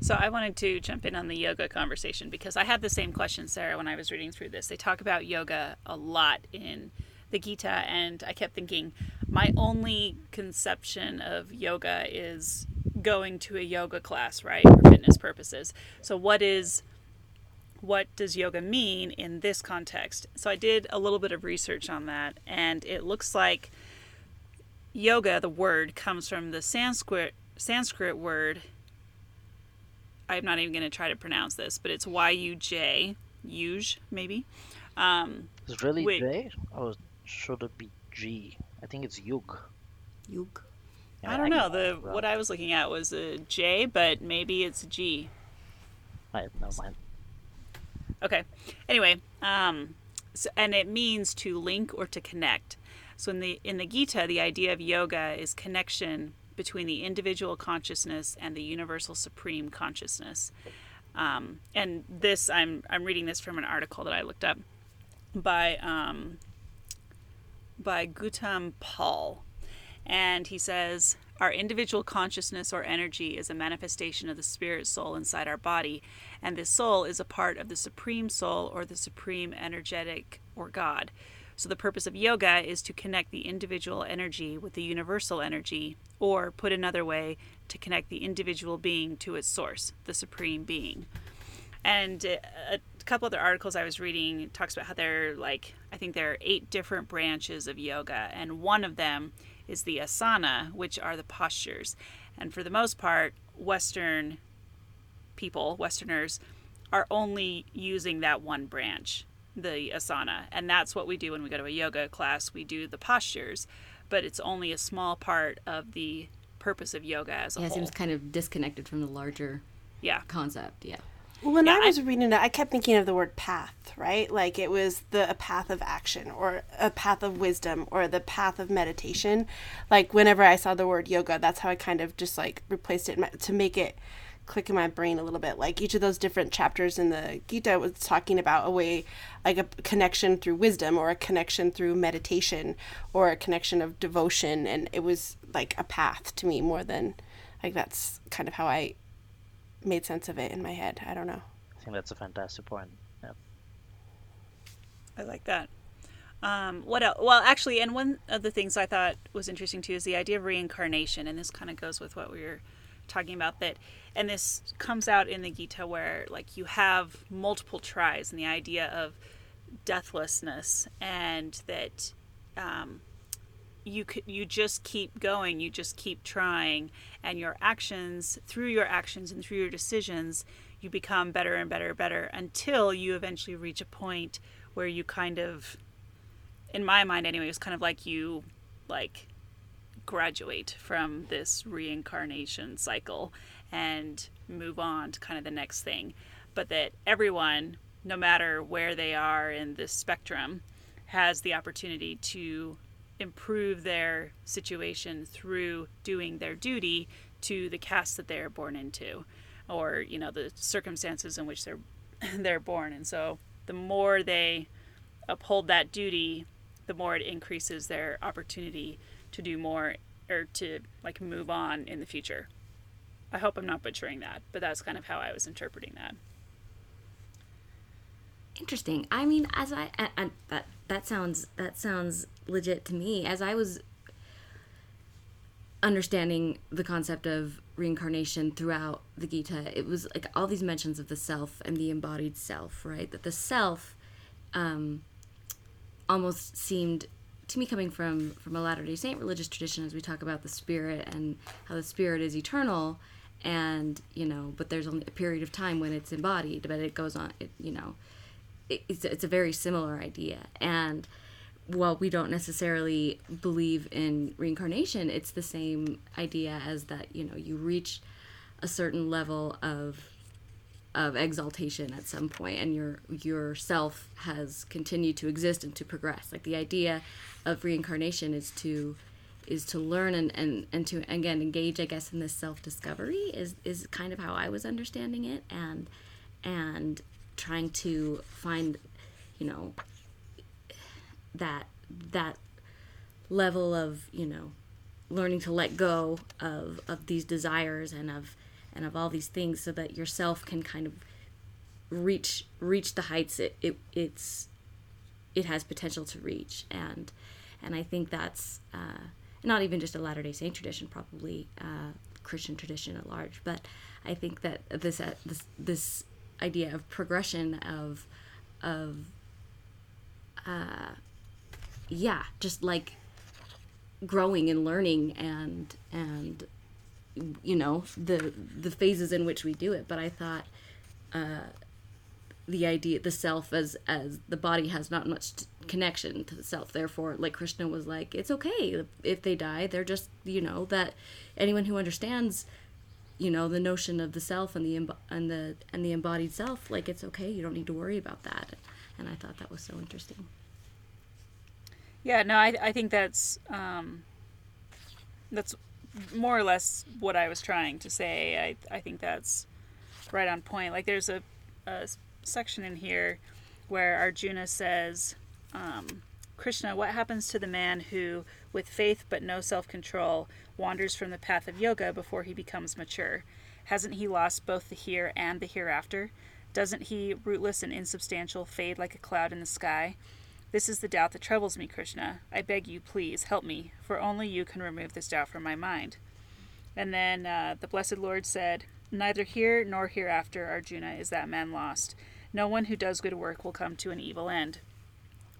So I wanted to jump in on the yoga conversation because I had the same question, Sarah, when I was reading through this. They talk about yoga a lot in the Gita, and I kept thinking my only conception of yoga is going to a yoga class, right, for fitness purposes. So what is what does yoga mean in this context? So I did a little bit of research on that, and it looks like yoga, the word, comes from the Sanskrit Sanskrit word I'm not even going to try to pronounce this, but it's Y U J, Yuj, maybe. Um, Is it really Wait. J? Or should it be G? I think it's Yug. Yug. I don't know. The what I was looking at was a J, but maybe it's G. I never mind. Okay. Anyway, um, so, and it means to link or to connect. So in the in the Gita, the idea of yoga is connection between the individual consciousness and the universal supreme consciousness. Um, and this, I'm I'm reading this from an article that I looked up by um, by Gautam Paul, and he says our individual consciousness or energy is a manifestation of the spirit soul inside our body, and this soul is a part of the supreme soul or the supreme energetic or God. So the purpose of yoga is to connect the individual energy with the universal energy, or put another way, to connect the individual being to its source, the supreme being. And uh, a couple other articles I was reading talks about how there are like I think there are eight different branches of yoga, and one of them is the asana, which are the postures. And for the most part, Western people, Westerners, are only using that one branch, the asana. And that's what we do when we go to a yoga class. We do the postures, but it's only a small part of the purpose of yoga as a Yeah, it seems kind of disconnected from the larger yeah. concept. Yeah. When Yeah, I I- was reading it, I kept thinking of the word path, right? Like it was the a path of action or a path of wisdom or the path of meditation. Like whenever I saw the word yoga, that's how I kind of just like replaced it my, to make it click in my brain a little bit. Like each of those different chapters in the Gita was talking about a way, like a connection through wisdom or a connection through meditation or a connection of devotion. And it was like a path to me more than like that's kind of how I made sense of it in my head. I don't know. I think that's a fantastic point. Yeah. I like that. Um, what else? Well, actually, and one of the things I thought was interesting too is the idea of reincarnation, and this kind of goes with what we were talking about. That, and this comes out in the Gita where like you have multiple tries, and the idea of deathlessness, and that um, you could you just keep going you just keep trying and your actions through your actions and through your decisions you become better and better and better until you eventually reach a point where you kind of in my mind anyway it's kind of like you like graduate from this reincarnation cycle and move on to kind of the next thing. But that everyone no matter where they are in this spectrum has the opportunity to improve their situation through doing their duty to the caste that they're born into or you know the circumstances in which they're [laughs] they're born. And so the more they uphold that duty the more it increases their opportunity to do more or to like move on in the future. I hope i'm not butchering that but that's kind of how i was interpreting that. Interesting. I mean, as I that that sounds that sounds legit to me. As I was understanding the concept of reincarnation throughout the Gita, it was like all these mentions of the self and the embodied self, right? That the self um, almost seemed to me coming from from a Latter Day Saint religious tradition, as we talk about the spirit and how the spirit is eternal, and you know, but there's only a period of time when it's embodied, but it goes on, it, you know it's, it's a very similar idea. And while we don't necessarily believe in reincarnation, it's the same idea as that, you know, you reach a certain level of of exaltation at some point and your your self has continued to exist and to progress like the idea of reincarnation is to is to learn and, and, and to again engage i guess in this self-discovery is is kind of how i was understanding it and and trying to find, you know, that that level of you know learning to let go of of these desires and of and of all these things so that yourself can kind of reach reach the heights it, it it's it has potential to reach and and I think that's uh, not even just a Latter Day Saint tradition, probably uh, Christian tradition at large. But I think that this uh, this this idea of progression of of uh, yeah just like growing and learning and and you know the the phases in which we do it. But i thought uh, the idea the self as as the body has not much connection to the self. Therefore like krishna was like it's okay. If they die they're just you know that anyone who understands you know the notion of the self and the and the and the embodied self like it's okay you don't need to worry about that. And i thought that was so interesting. Yeah no i, I think that's um, that's more or less what i was trying to say. I, I think that's right on point. Like there's a, a section in here where arjuna says um, krishna what happens to the man who with faith but no self control, wanders from the path of yoga before he becomes mature. Hasn't he lost both the here and the hereafter? Doesn't he, rootless and insubstantial, fade like a cloud in the sky? This is the doubt that troubles me, Krishna. I beg you, please, help me, for only you can remove this doubt from my mind. And then uh, the Blessed Lord said, Neither here nor hereafter, Arjuna, is that man lost. No one who does good work will come to an evil end.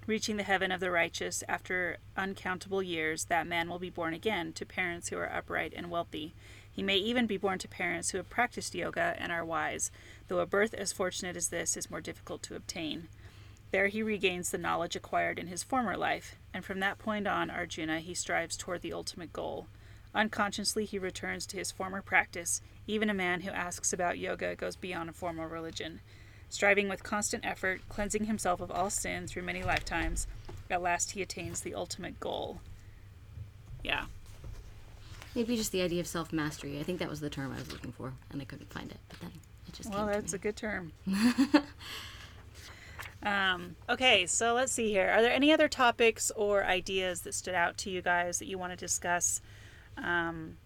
Reaching the heaven of the righteous after uncountable years, that man will be born again to parents who are upright and wealthy. He may even be born to parents who have practiced yoga and are wise, though a birth as fortunate as this is more difficult to obtain. There he regains the knowledge acquired in his former life, and from that point on, Arjuna, he strives toward the ultimate goal. Unconsciously, he returns to his former practice. Even a man who asks about yoga goes beyond a formal religion striving with constant effort, cleansing himself of all sin through many lifetimes. At last, he attains the ultimate goal. Yeah. Maybe just the idea of self mastery. I think that was the term I was looking for, and I couldn't find it. But then it just well, that's a good term. [laughs] um, okay, so let's see here. Are there any other topics or ideas that stood out to you guys that you want to discuss? Um,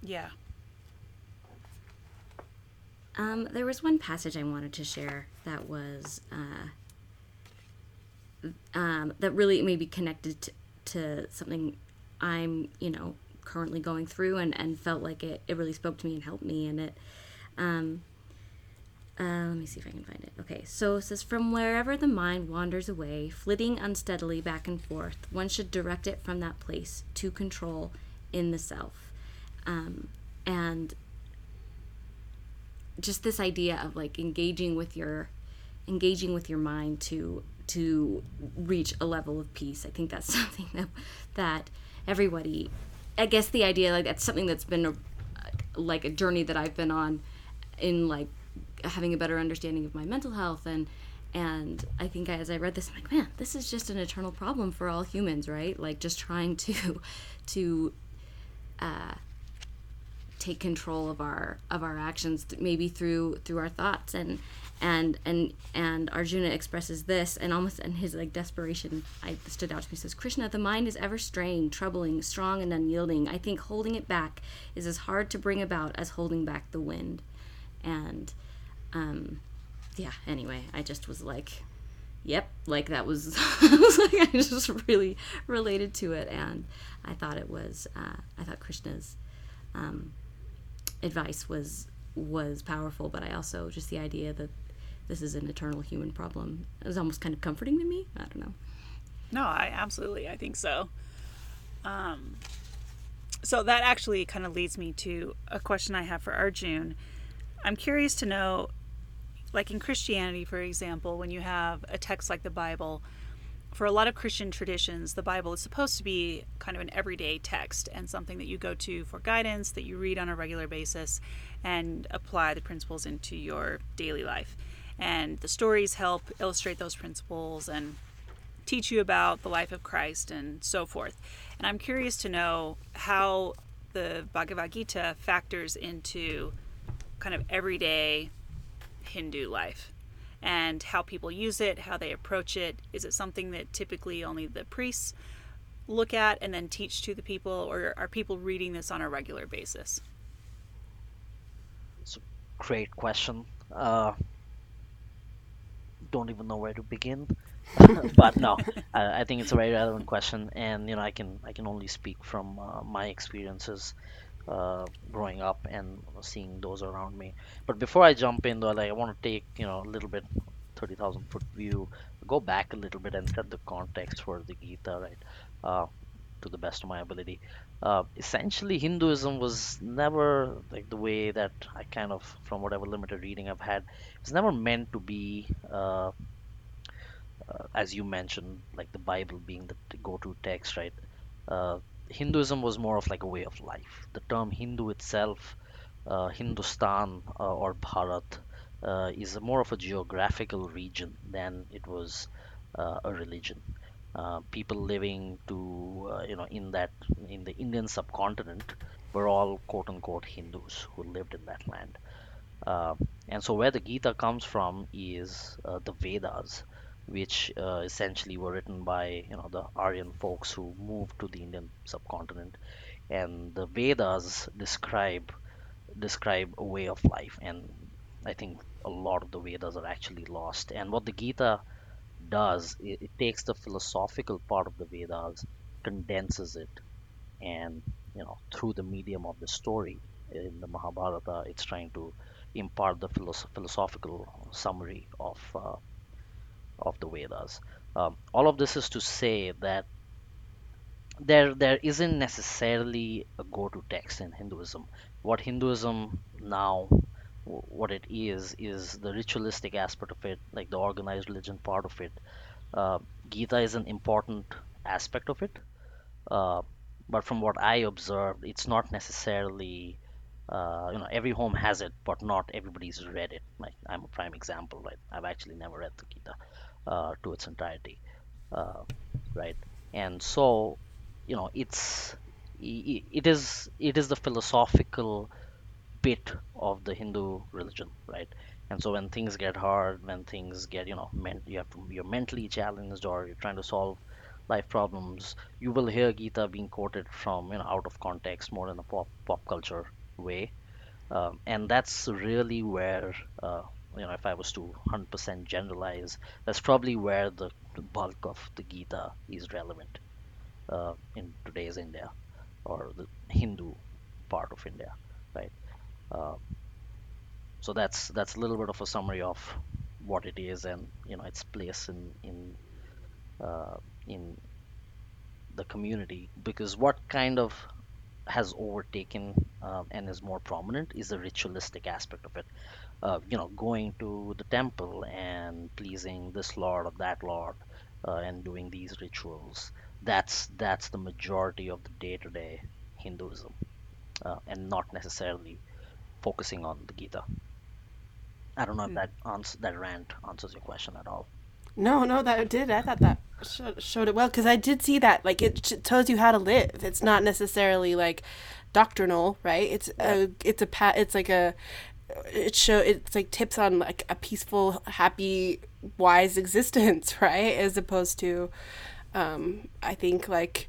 yeah. Um, there was one passage I wanted to share that was uh, um, that really maybe connected to, to something I'm, you know, currently going through and, and felt like it, it really spoke to me and helped me. And it, um, Uh, let me see if I can find it. Okay, so it says from wherever the mind wanders away, flitting unsteadily back and forth, one should direct it from that place to control in the self. Um, and just this idea of like engaging with your engaging with your mind to to reach a level of peace. I think that's [laughs] something that that everybody I guess the idea like that's something that's been a, like a journey that I've been on in like having a better understanding of my mental health and and I think as I read this, I'm like, man, this is just an eternal problem for all humans, right? Like just trying to to uh, take control of our of our actions, maybe through through our thoughts. And and and and Arjuna expresses this and almost in his like desperation I stood out to me. Says Krishna the mind is ever straying troubling strong and unyielding. I think holding it back is as hard to bring about as holding back the wind. And um yeah anyway I just was like yep like that was, [laughs] was like I just really related to it. And I thought it was uh, I thought Krishna's um, advice was was powerful but I also just the idea that this is an eternal human problem. It was almost kind of comforting to me. I don't know. No, I absolutely, I think so. Um, so that actually kind of leads me to a question I have for Arjun. I'm curious to know, like in Christianity, for example, when you have a text like the Bible, for a lot of Christian traditions, the Bible is supposed to be kind of an everyday text and something that you go to for guidance, that you read on a regular basis, and apply the principles into your daily life and the stories help illustrate those principles and teach you about the life of Christ and so forth. And I'm curious to know how the Bhagavad Gita factors into kind of everyday Hindu life and how people use it, how they approach it. Is it something that typically only the priests look at and then teach to the people, or are people reading this on a regular basis? It's a great question. Uh, don't even know where to begin. [laughs] but no, I, I, think it's a very relevant question, and you know, I can I can only speak from uh, my experiences uh, growing up and seeing those around me. But before I jump in, though, like I want to take you know a little bit thirty thousand foot view, go back a little bit and set the context for the Gita, right? Uh, to the best of my ability. Uh, essentially, Hinduism was never like the way that I kind of, from whatever limited reading I've had, it's never meant to be, uh, uh, as you mentioned, like the Bible being the go-to text, right? Uh, Hinduism was more of like a way of life. The term Hindu itself, uh, Hindustan uh, or Bharat, is more of a geographical region than it was a religion. Uh, people living to uh, you know in that in the Indian subcontinent were all quote unquote Hindus who lived in that land. Uh, and so where the Gita comes from is uh, the Vedas, which uh, essentially were written by you know the Aryan folks who moved to the Indian subcontinent, and the Vedas describe describe a way of life, and I think a lot of the Vedas are actually lost. And what the Gita does, it, it takes the philosophical part of the Vedas, condenses it, and you know through the medium of the story in the Mahabharata, it's trying to impart the philosophical summary of uh, of the Vedas. Um, all of this is to say that there there isn't necessarily a go-to text in Hinduism. What Hinduism now what it is is the ritualistic aspect of it, like the organized religion part of it. Uh, Gita is an important aspect of it, uh, but from what I observed, it's not necessarily uh, you know every home has it but not everybody's read it like i'm a prime example right i've actually never read the gita to its entirety uh, right and so you know it's it is it is the philosophical bit of the hindu religion right and so when things get hard when things get you know men- you have to you're mentally challenged or you're trying to solve life problems you will hear gita being quoted from you know out of context more in a pop pop culture way. Um, and that's really where, uh, you know, if I was to 100% generalize, that's probably where the, the bulk of the Gita is relevant uh, in today's India or the Hindu part of India, right? Uh, so that's that's a little bit of a summary of what it is and you know its place in in uh, in the community because what kind of has overtaken um, and is more prominent is the ritualistic aspect of it uh, you know going to the temple and pleasing this lord or that lord uh, and doing these rituals that's that's the majority of the day-to-day hinduism uh, and not necessarily focusing on the gita i don't know if that ans- that rant answers your question at all No, no, that did. I thought that sho- showed it well because I did see that. Like it sh- tells you how to live. It's not necessarily like doctrinal, right? It's a, it's a It's like a, it show. It's like tips on like a peaceful, happy, wise existence, [laughs] right? As opposed to, um, I think like,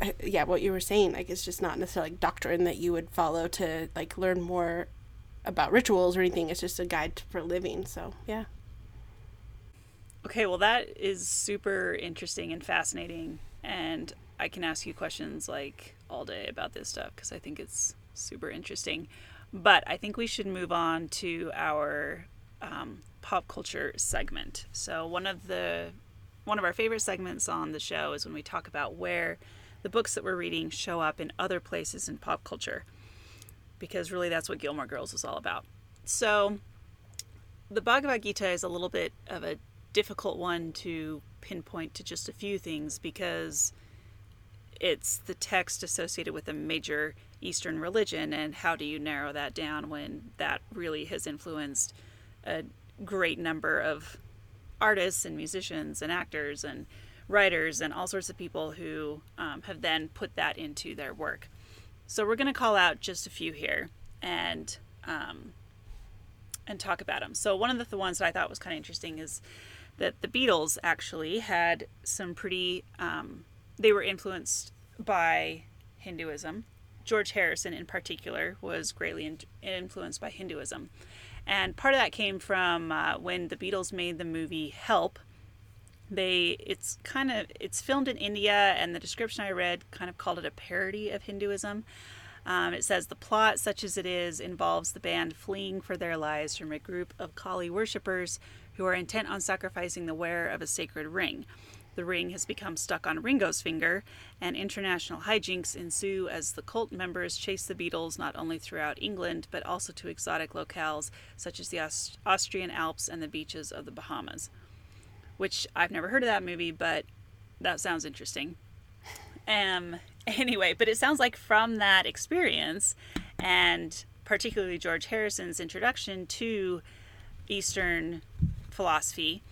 uh, yeah, what you were saying. Like it's just not necessarily like doctrine that you would follow to like learn more about rituals or anything. It's just a guide for living. So yeah. Okay, well, that is super interesting and fascinating. And I can ask you questions like all day about this stuff because I think it's super interesting. But I think we should move on to our um, pop culture segment. So one of the one of our favorite segments on the show is when we talk about where the books that we're reading show up in other places in pop culture, because really that's what Gilmore Girls is all about. So the Bhagavad Gita is a little bit of a difficult one to pinpoint to just a few things because it's the text associated with a major Eastern religion, and how do you narrow that down when that really has influenced a great number of artists and musicians and actors and writers and all sorts of people who um, have then put that into their work. So we're going to call out just a few here and um, and talk about them. So one of the, the ones that I thought was kind of interesting is that the Beatles actually had some pretty. Um, they were influenced by Hinduism. George Harrison, in particular, was greatly in- influenced by Hinduism, and part of that came from uh, when the Beatles made the movie Help. They it's kind of it's filmed in India, and the description I read kind of called it a parody of Hinduism. Um, it says the plot, such as it is, involves the band fleeing for their lives from a group of Kali worshippers who are intent on sacrificing the wearer of a sacred ring. The ring has become stuck on Ringo's finger, and international hijinks ensue as the cult members chase the Beatles not only throughout England but also to exotic locales such as the Aust- Austrian Alps and the beaches of the Bahamas. Which I've never heard of that movie, but that sounds interesting. Um, [laughs] anyway, but it sounds like from that experience, and particularly George Harrison's introduction to Eastern philosophy,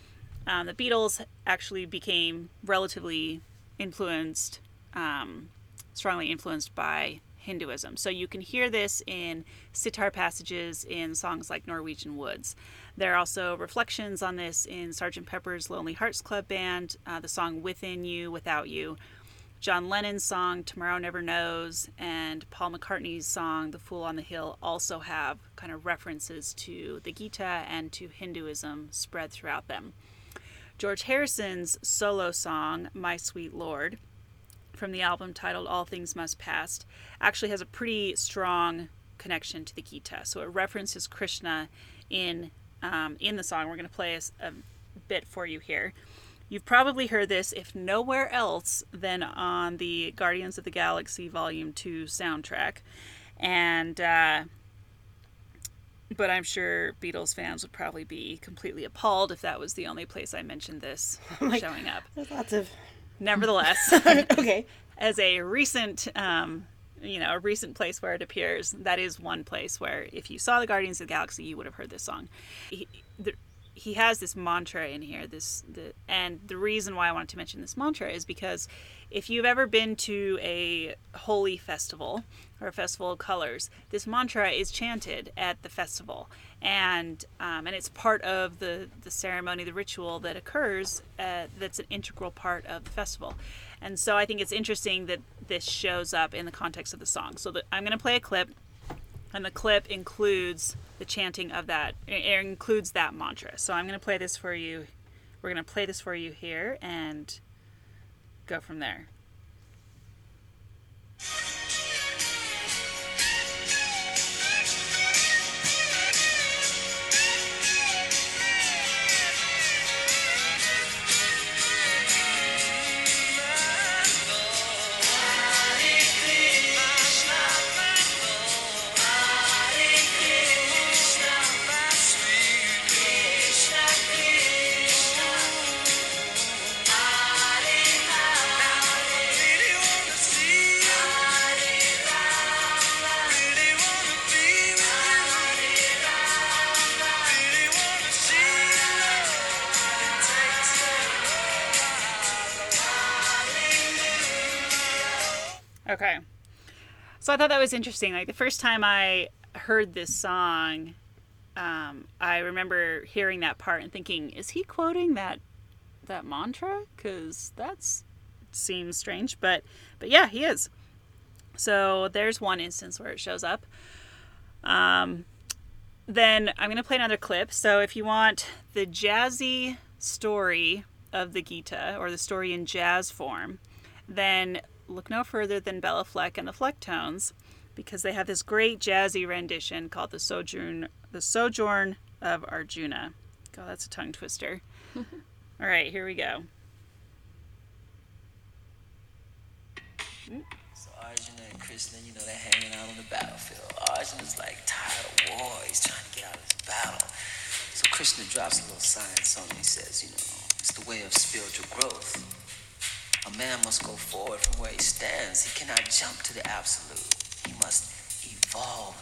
um, the Beatles actually became relatively influenced, um, strongly influenced by Hinduism. So you can hear this in sitar passages in songs like Norwegian Woods. There are also reflections on this in Sgt. Pepper's Lonely Hearts Club Band, uh, the song Within You, Without You. John Lennon's song Tomorrow Never Knows and Paul McCartney's song The Fool on the Hill also have kind of references to the Gita and to Hinduism spread throughout them. George Harrison's solo song My Sweet Lord from the album titled All Things Must Pass actually has a pretty strong connection to the Gita. So it references Krishna in um, in the song. We're going to play a, a bit for you here. You've probably heard this, if nowhere else, than on the Guardians of the Galaxy Volume 2 soundtrack. And, uh, but I'm sure Beatles fans would probably be completely appalled if that was the only place I mentioned this [laughs] showing up. There's lots of Nevertheless, [laughs] okay. as a recent um, you know a recent place where it appears that is one place where if you saw the guardians of the galaxy you would have heard this song he, the, he has this mantra in here this the and the reason why i wanted to mention this mantra is because if you've ever been to a Holi festival or a festival of colors this mantra is chanted at the festival. And um, and it's part of the the ceremony the ritual that occurs uh, that's an integral part of the festival. And so i think it's interesting that this shows up in the context of the song. So the, i'm going to play a clip and the clip includes the chanting of that it includes that mantra. So i'm going to play this for you we're going to play this for you here and go from there So I thought that was interesting. Like the first time I heard this song, um, I remember hearing that part and thinking, "Is he quoting that that mantra?" Because that's seems strange, but but yeah, he is. So there's one instance where it shows up. Um, then I'm going to play another clip. So if you want the jazzy story of the Gita or the story in jazz form, then look no further than Béla Fleck and the Flecktones because they have this great jazzy rendition called the Sojourn the Sojourn of Arjuna. God, that's a tongue twister. [laughs] All right, here we go. So Arjuna and Krishna, you know, they're hanging out on the battlefield. Arjuna's like tired of war. He's trying to get out of this battle. So Krishna drops a little science on him. He says, you know, it's the way of spiritual growth. A man must go forward from where he stands. He cannot jump to the absolute. He must evolve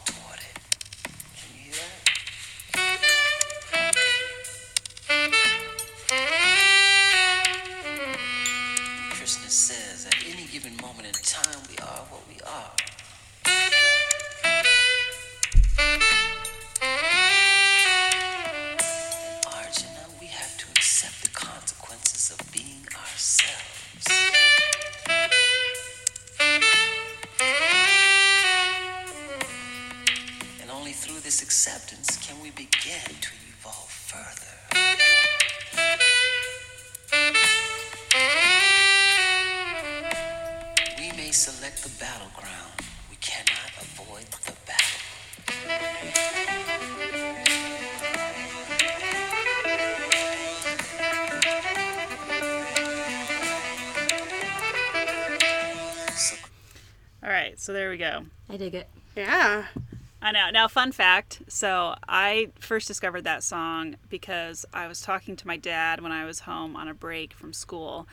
Now, fun fact. So, I first discovered that song because I was talking to my dad when I was home on a break from school.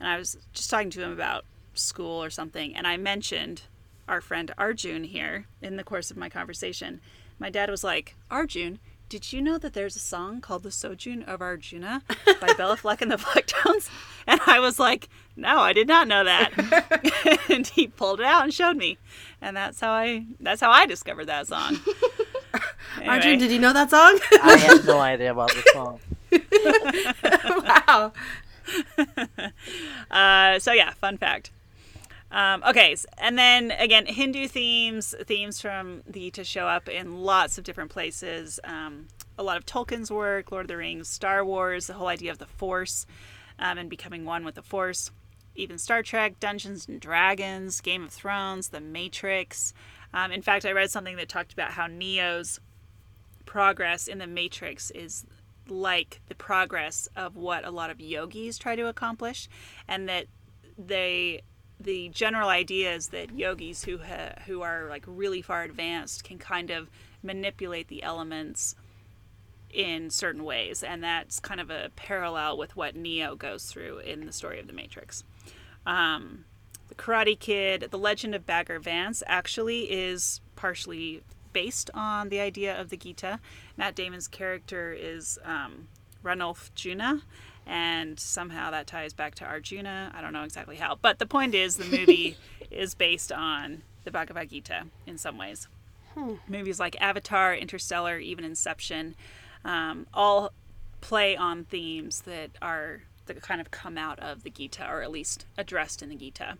And I was just talking to him about school or something. And I mentioned our friend Arjun here in the course of my conversation. My dad was like, Arjun, did you know that there's a song called The Sojourn of Arjuna by [laughs] Béla Fleck and the Flecktones? And I was like, no, I did not know that. [laughs] [laughs] and he pulled it out and showed me. And that's how I that's how I discovered that song. [laughs] Arjun, did you know that song? I had no idea about the song. [laughs] wow. [laughs] Uh, so yeah, fun fact. Um, okay, and then again, Hindu themes, themes from the to show up in lots of different places. Um, a lot of Tolkien's work, Lord of the Rings, Star Wars, the whole idea of the Force, um, and becoming one with the Force. Even Star Trek, Dungeons and Dragons, Game of Thrones, The Matrix. Um, in fact, I read something that talked about how Neo's progress in the Matrix is like the progress of what a lot of yogis try to accomplish, and that they the general idea is that yogis who ha- who are like really far advanced can kind of manipulate the elements in certain ways, and that's kind of a parallel with what Neo goes through in the story of the Matrix. Um, the Karate Kid, The Legend of Bagger Vance, actually is partially based on the idea of the Gita. Matt Damon's character is um, Rannulph Junuh, and somehow that ties back to Arjuna. I don't know exactly how, but the point is the movie [laughs] is based on the Bhagavad Gita in some ways. Movies like Avatar, Interstellar, even Inception, um, all play on themes that are that kind of come out of the Gita, or at least addressed in the Gita.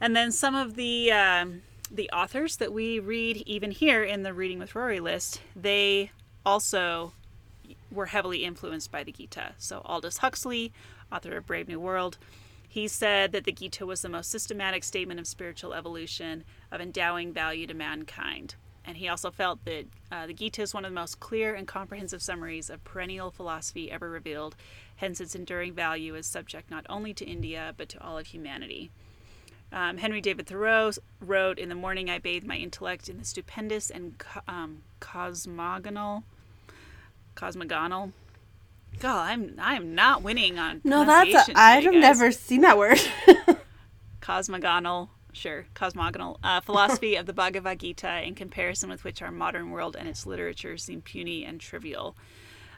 And then some of the um, the authors that we read, even here in the Reading with Rory list, they also were heavily influenced by the Gita. So Aldous Huxley, author of Brave New World, he said that the Gita was the most systematic statement of spiritual evolution, of endowing value to mankind. And he also felt that uh, the Gita is one of the most clear and comprehensive summaries of perennial philosophy ever revealed, hence its enduring value is subject not only to India, but to all of humanity. Um, Henry David Thoreau wrote, In the morning I bathe my intellect in the stupendous and co- um, cosmogonal. Cosmogonal. God, I'm I'm not winning on No, that's a, I've guys. never seen that word. [laughs] cosmogonal, sure, cosmogonal uh, philosophy of the Bhagavad Gita, in comparison with which our modern world and its literature seem puny and trivial.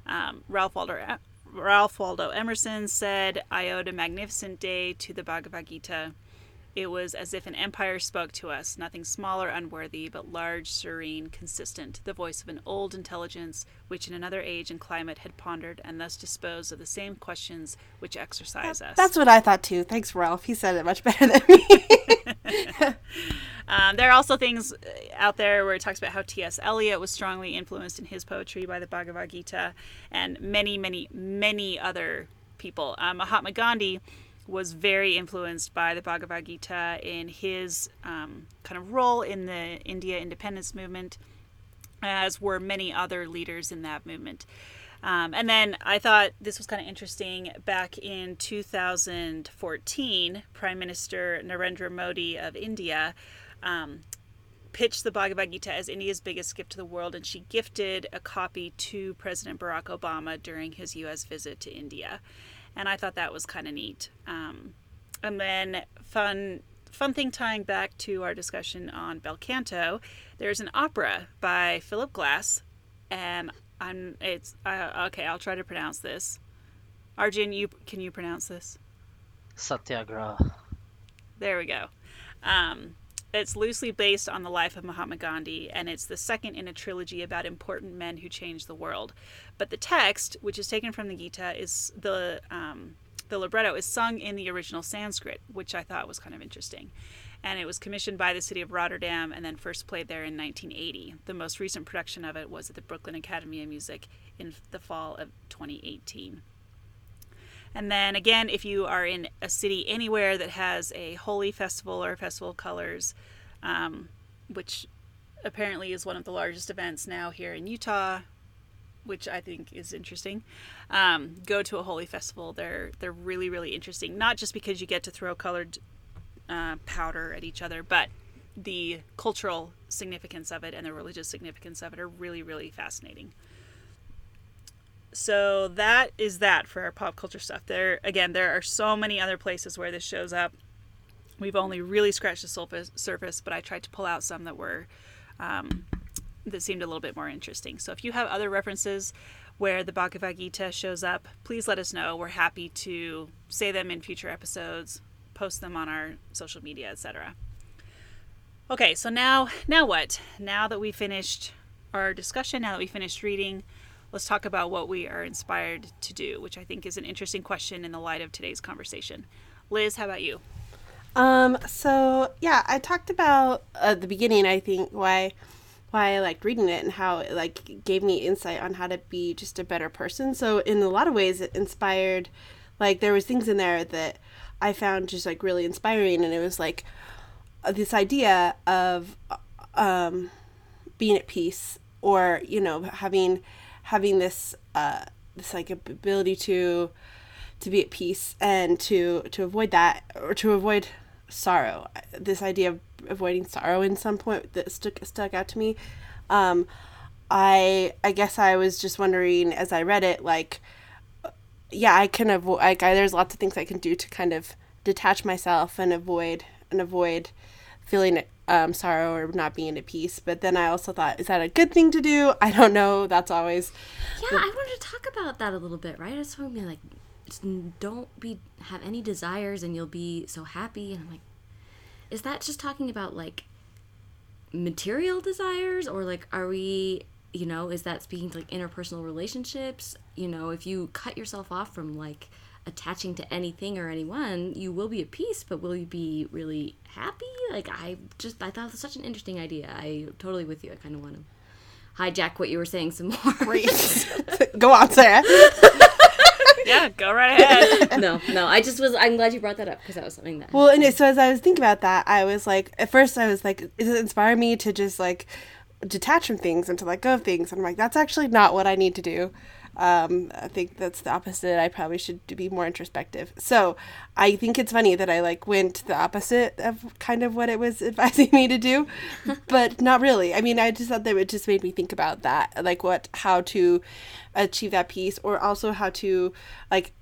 Um, Ralph Waldo Ralph Waldo Emerson said, "I owed a magnificent day to the Bhagavad Gita." It was as if an empire spoke to us, nothing small or unworthy, but large, serene, consistent, the voice of an old intelligence which in another age and climate had pondered and thus disposed of the same questions which exercise us. That's what I thought too. Thanks, Ralph. He said it much better than me. [laughs] [laughs] Um, there are also things uh, out there where it talks about how T.S. Eliot was strongly influenced in his poetry by the Bhagavad Gita, and many, many, many other people. Um, Mahatma Gandhi was very influenced by the Bhagavad Gita in his um, kind of role in the India independence movement, as were many other leaders in that movement. Um, and then I thought this was kind of interesting. Back in 2014, Prime Minister Narendra Modi of India um, pitched the Bhagavad Gita as India's biggest gift to the world, and she gifted a copy to President Barack Obama during his U.S. visit to India. And I thought that was kind of neat. Um, and then fun. Fun thing tying back to our discussion on Bel Canto, there's an opera by Philip Glass, and I'm it's uh, okay. I'll try to pronounce this. Arjun, you can you pronounce this? Satyagraha. There we go. Um, it's loosely based on the life of Mahatma Gandhi, and it's the second in a trilogy about important men who changed the world. But the text, which is taken from the Gita, is the um, the libretto is sung in the original Sanskrit, which I thought was kind of interesting. And it was commissioned by the city of Rotterdam and then first played there in 1980. The most recent production of it was at the Brooklyn Academy of Music in the fall of 2018. And then again, if you are in a city anywhere that has a Holi festival or festival of colors, um, which apparently is one of the largest events now here in Utah, which I think is interesting. Um, go to a Holi festival; they're they're really really interesting. Not just because you get to throw colored uh, powder at each other, but the cultural significance of it and the religious significance of it are really really fascinating so that is that for our pop culture stuff. There again, there are so many other places where this shows up. We've only really scratched the surface, surface but I tried to pull out some that were um, that seemed a little bit more interesting. So if you have other references where the Bhagavad Gita shows up, please let us know. We're happy to say them in future episodes, post them on our social media, etc. Okay, so now now what? Now that we finished our discussion, now that we finished reading, let's talk about what we are inspired to do, which I think is an interesting question in the light of today's conversation. Liz, how about you? Um, so yeah, I talked about at the beginning, I think, why why I liked reading it and how it like gave me insight on how to be just a better person. So in a lot of ways it inspired like there was things in there that I found just like really inspiring and it was like this idea of um being at peace or, you know, having having this uh this like ability to to be at peace and to to avoid that or to avoid sorrow. This idea of avoiding sorrow in some point that stuck stuck out to me. Um i i guess i was just wondering as i read it like yeah i can avoid like I, there's lots of things i can do to kind of detach myself and avoid and avoid feeling um, sorrow or not being at peace. But then I also thought, is that a good thing to do? [laughs] I don't know. That's always Yeah, I wanted to talk about that a little bit, right? I was talking like, don't be have any desires and you'll be so happy. And I'm like, is that just talking about like material desires or like are we you know is that speaking to like interpersonal relationships? You know if you cut yourself off from like attaching to anything or anyone you will be at peace but will you be really happy? Like i just i thought it was such an interesting idea. I totally with you. I kind of want to hijack what you were saying some more. [laughs] [laughs] Go on, Sarah. [laughs] Yeah, go right ahead. no no i just was i'm glad you brought that up because that was something that Well, and it, so as I was thinking about that, I was like, at first I was like, does it inspire me to just like detach from things and to let go of things? And I'm like, that's actually not what I need to do. Um, I think that's the opposite. I probably should be more introspective. So I think it's funny that I like went the opposite of kind of what it was [laughs] advising me to do, [laughs] but not really. I mean, I just thought that it just made me think about that, like what, how to achieve that peace, or also how to like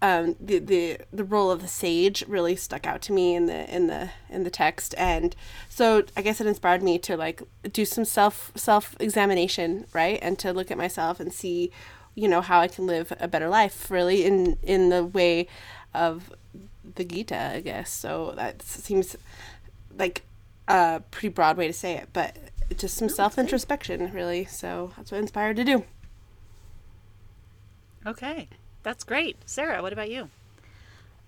um, the the the role of the sage really stuck out to me in the in the in the text, and so I guess it inspired me to like do some self self examination, right, and to look at myself and see, you know, how I can live a better life, really, in in the way of the Gita, I guess. So that seems like a pretty broad way to say it, but just some self introspection, really. So that's what inspired to do. Okay, that's great. Sarah, what about you?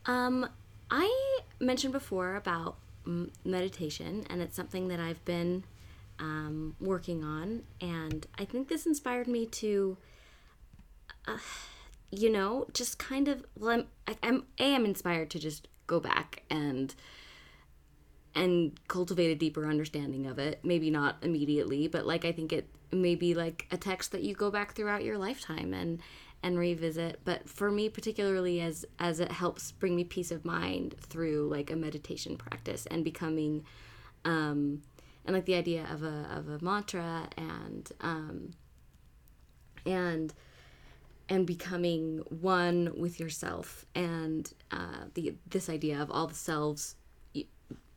Um, I mentioned before about meditation, and it's something that I've been um, working on, and I think this inspired me to, uh, you know, just kind of. Well, I'm, I, I'm a I'm inspired to just go back and and cultivate a deeper understanding of it. Maybe not immediately, but like I think it may be like a text that you go back throughout your lifetime and and revisit. But for me particularly as as it helps bring me peace of mind through like a meditation practice and becoming um and like the idea of a of a mantra and um and and becoming one with yourself and uh, the this idea of all the selves you,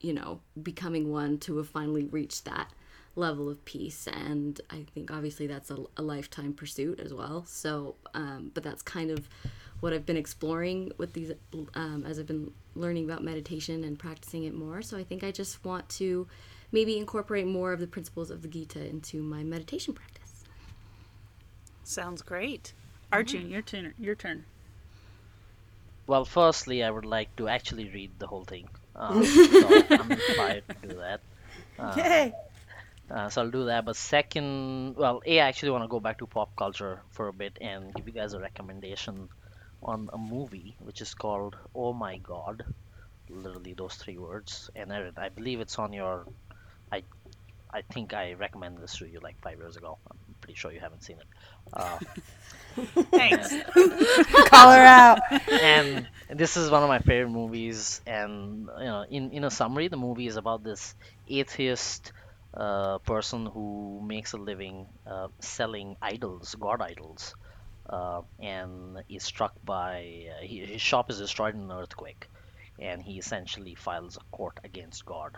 you know becoming one to have finally reached that level of peace and i think obviously that's a, a lifetime pursuit as well so um, but that's kind of what i've been exploring with these um, as i've been learning about meditation and practicing it more so i think i just want to maybe incorporate more of the principles of the gita into my meditation practice Sounds great. Arjun, your turn. Your turn. Well, firstly, I would like to actually read the whole thing. Um, [laughs] so I'm inspired to do that. Yay! Uh, so I'll do that. But second, well, A, I actually want to go back to pop culture for a bit and give you guys a recommendation on a movie which is called Oh My God. Literally those three words. And I, I believe it's on your. I, I think I recommended this to you like five years ago. I'm pretty sure you haven't seen it. Uh, [laughs] Thanks. [laughs] Call her out. and this is one of my favorite movies and you know in, in a summary the movie is about this atheist uh, person who makes a living uh, selling idols god idols uh, and is struck by uh, he, his shop is destroyed in an earthquake and he essentially files a court against god.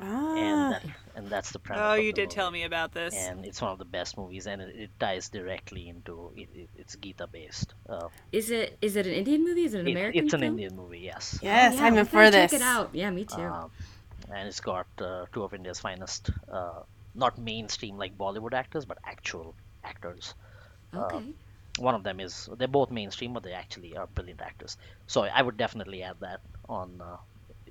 Ah, and that, and that's the premise Oh, of you the did tell me about this. and it's one of the best movies and it, it ties directly into it, it, it's gita based uh, is it is it an indian movie? Is it an it- american it's an film? indian movie yes. Yes, Yeah, I'm in for this. check it out. Yeah me too. Um, and it's got uh, two of India's finest, uh, not mainstream like Bollywood actors, but actual actors. okay One of them is they're both mainstream, but they actually are brilliant actors. So I would definitely add that on uh,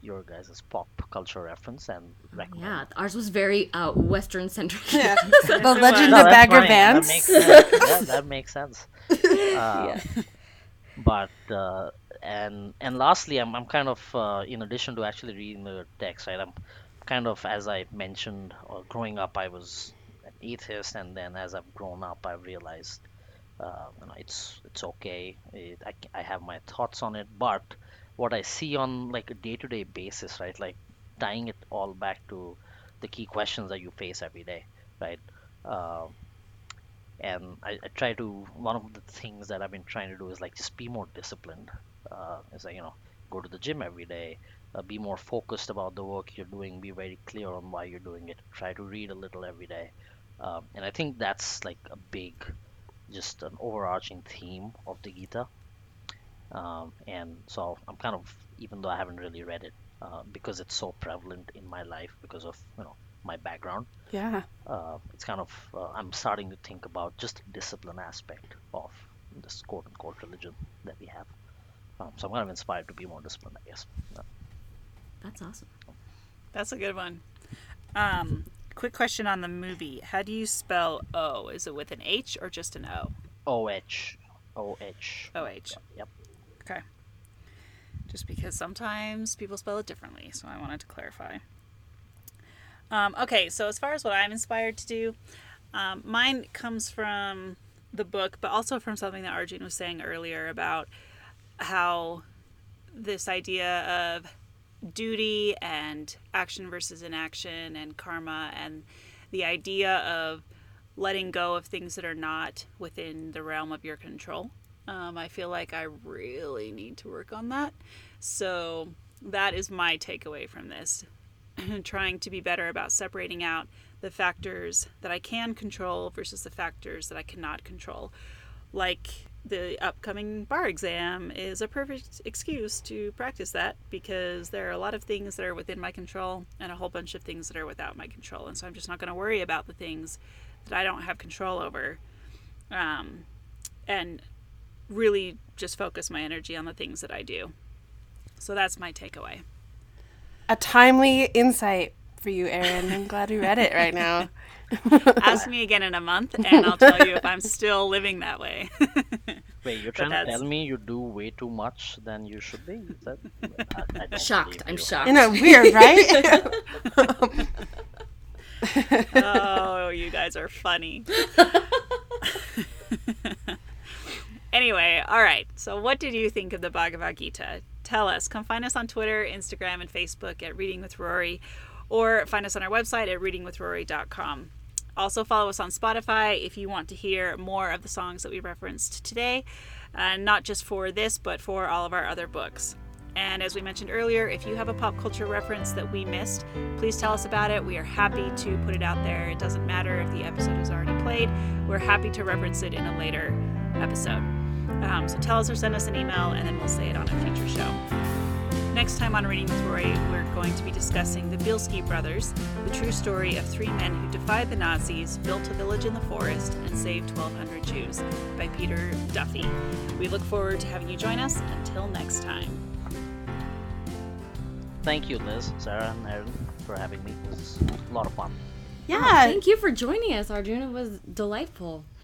your guys' pop culture reference and recommend. yeah ours was very uh, western centric Yeah. [laughs] the Legend No, of Bagger fine. Vance. That makes sense. yeah, that makes sense. [laughs] Uh, But uh, and and lastly, I'm I'm kind of uh, in addition to actually reading the text, right? I'm kind of as I mentioned, uh, growing up, I was an atheist, and then as I've grown up, I've realized, uh, you know, it's it's okay. It, I I have my thoughts on it, but what I see on like a day-to-day basis, right? Like tying it all back to the key questions that you face every day, right? Uh, and I, I try to one of the things that I've been trying to do is like just be more disciplined. Uh, is like you know go to the gym every day, uh, be more focused about the work you're doing, be very clear on why you're doing it. Try to read a little every day, um, and I think that's like a big, just an overarching theme of the Gita. Um, and so I'm kind of even though I haven't really read it uh, because it's so prevalent in my life because of you know my background Yeah. uh, it's kind of uh, I'm starting to think about just the discipline aspect of this quote unquote religion that we have. Um, so I'm kind of inspired to be more disciplined, I guess. That's awesome That's a good one. Um, quick question on the movie. How do you spell O? Is it with an H or just an O? OH, OH. OH. Yep. Okay. Just because sometimes people spell it differently, so I wanted to clarify. Um, okay, so as far as what I'm inspired to do, um, mine comes from the book, but also from something that Arjun was saying earlier about how this idea of duty and action versus inaction and karma and the idea of letting go of things that are not within the realm of your control. Um, I feel like I really need to work on that. So that is my takeaway from this. [clears throat] Trying to be better about separating out the factors that I can control versus the factors that I cannot control. Like the upcoming bar exam is a perfect excuse to practice that because there are a lot of things that are within my control and a whole bunch of things that are without my control. And so I'm just not going to worry about the things that I don't have control over. Um, and really just focus my energy on the things that I do. So that's my takeaway. A timely insight for you, Erin. I'm glad we read it right now. [laughs] [laughs] Ask me again in a month, and I'll tell you if I'm still living that way. [laughs] Wait, you're trying to tell me you do way too much than you should be? Is that, I, I Shocked. I'm shocked. You know, it weird, right? [laughs] oh, you guys are funny. anyway, all right. So, what did you think of the Bhagavad Gita? Tell us. Come find us on Twitter, Instagram, and Facebook at Reading with Rory, or find us on our website at readingwithrory.com. Also, follow us on Spotify if you want to hear more of the songs that we referenced today, uh, not just for this, but for all of our other books. And as we mentioned earlier, if you have a pop culture reference that we missed, please tell us about it. We are happy to put it out there. It doesn't matter if the episode is already played, we're happy to reference it in a later episode. Um, so tell us or send us an email, and then we'll say it on a future show. Next time on Reading with Rory, we're going to be discussing the Bielski brothers, the true story of three men who defied the Nazis, built a village in the forest, and saved 1,200 Jews by Peter Duffy. We look forward to having you join us. Until next time. Thank you, Liz, Sarah, and Erin, for having me. It was a lot of fun. yeah. Oh, thank you for joining us, Arjuna. It was delightful.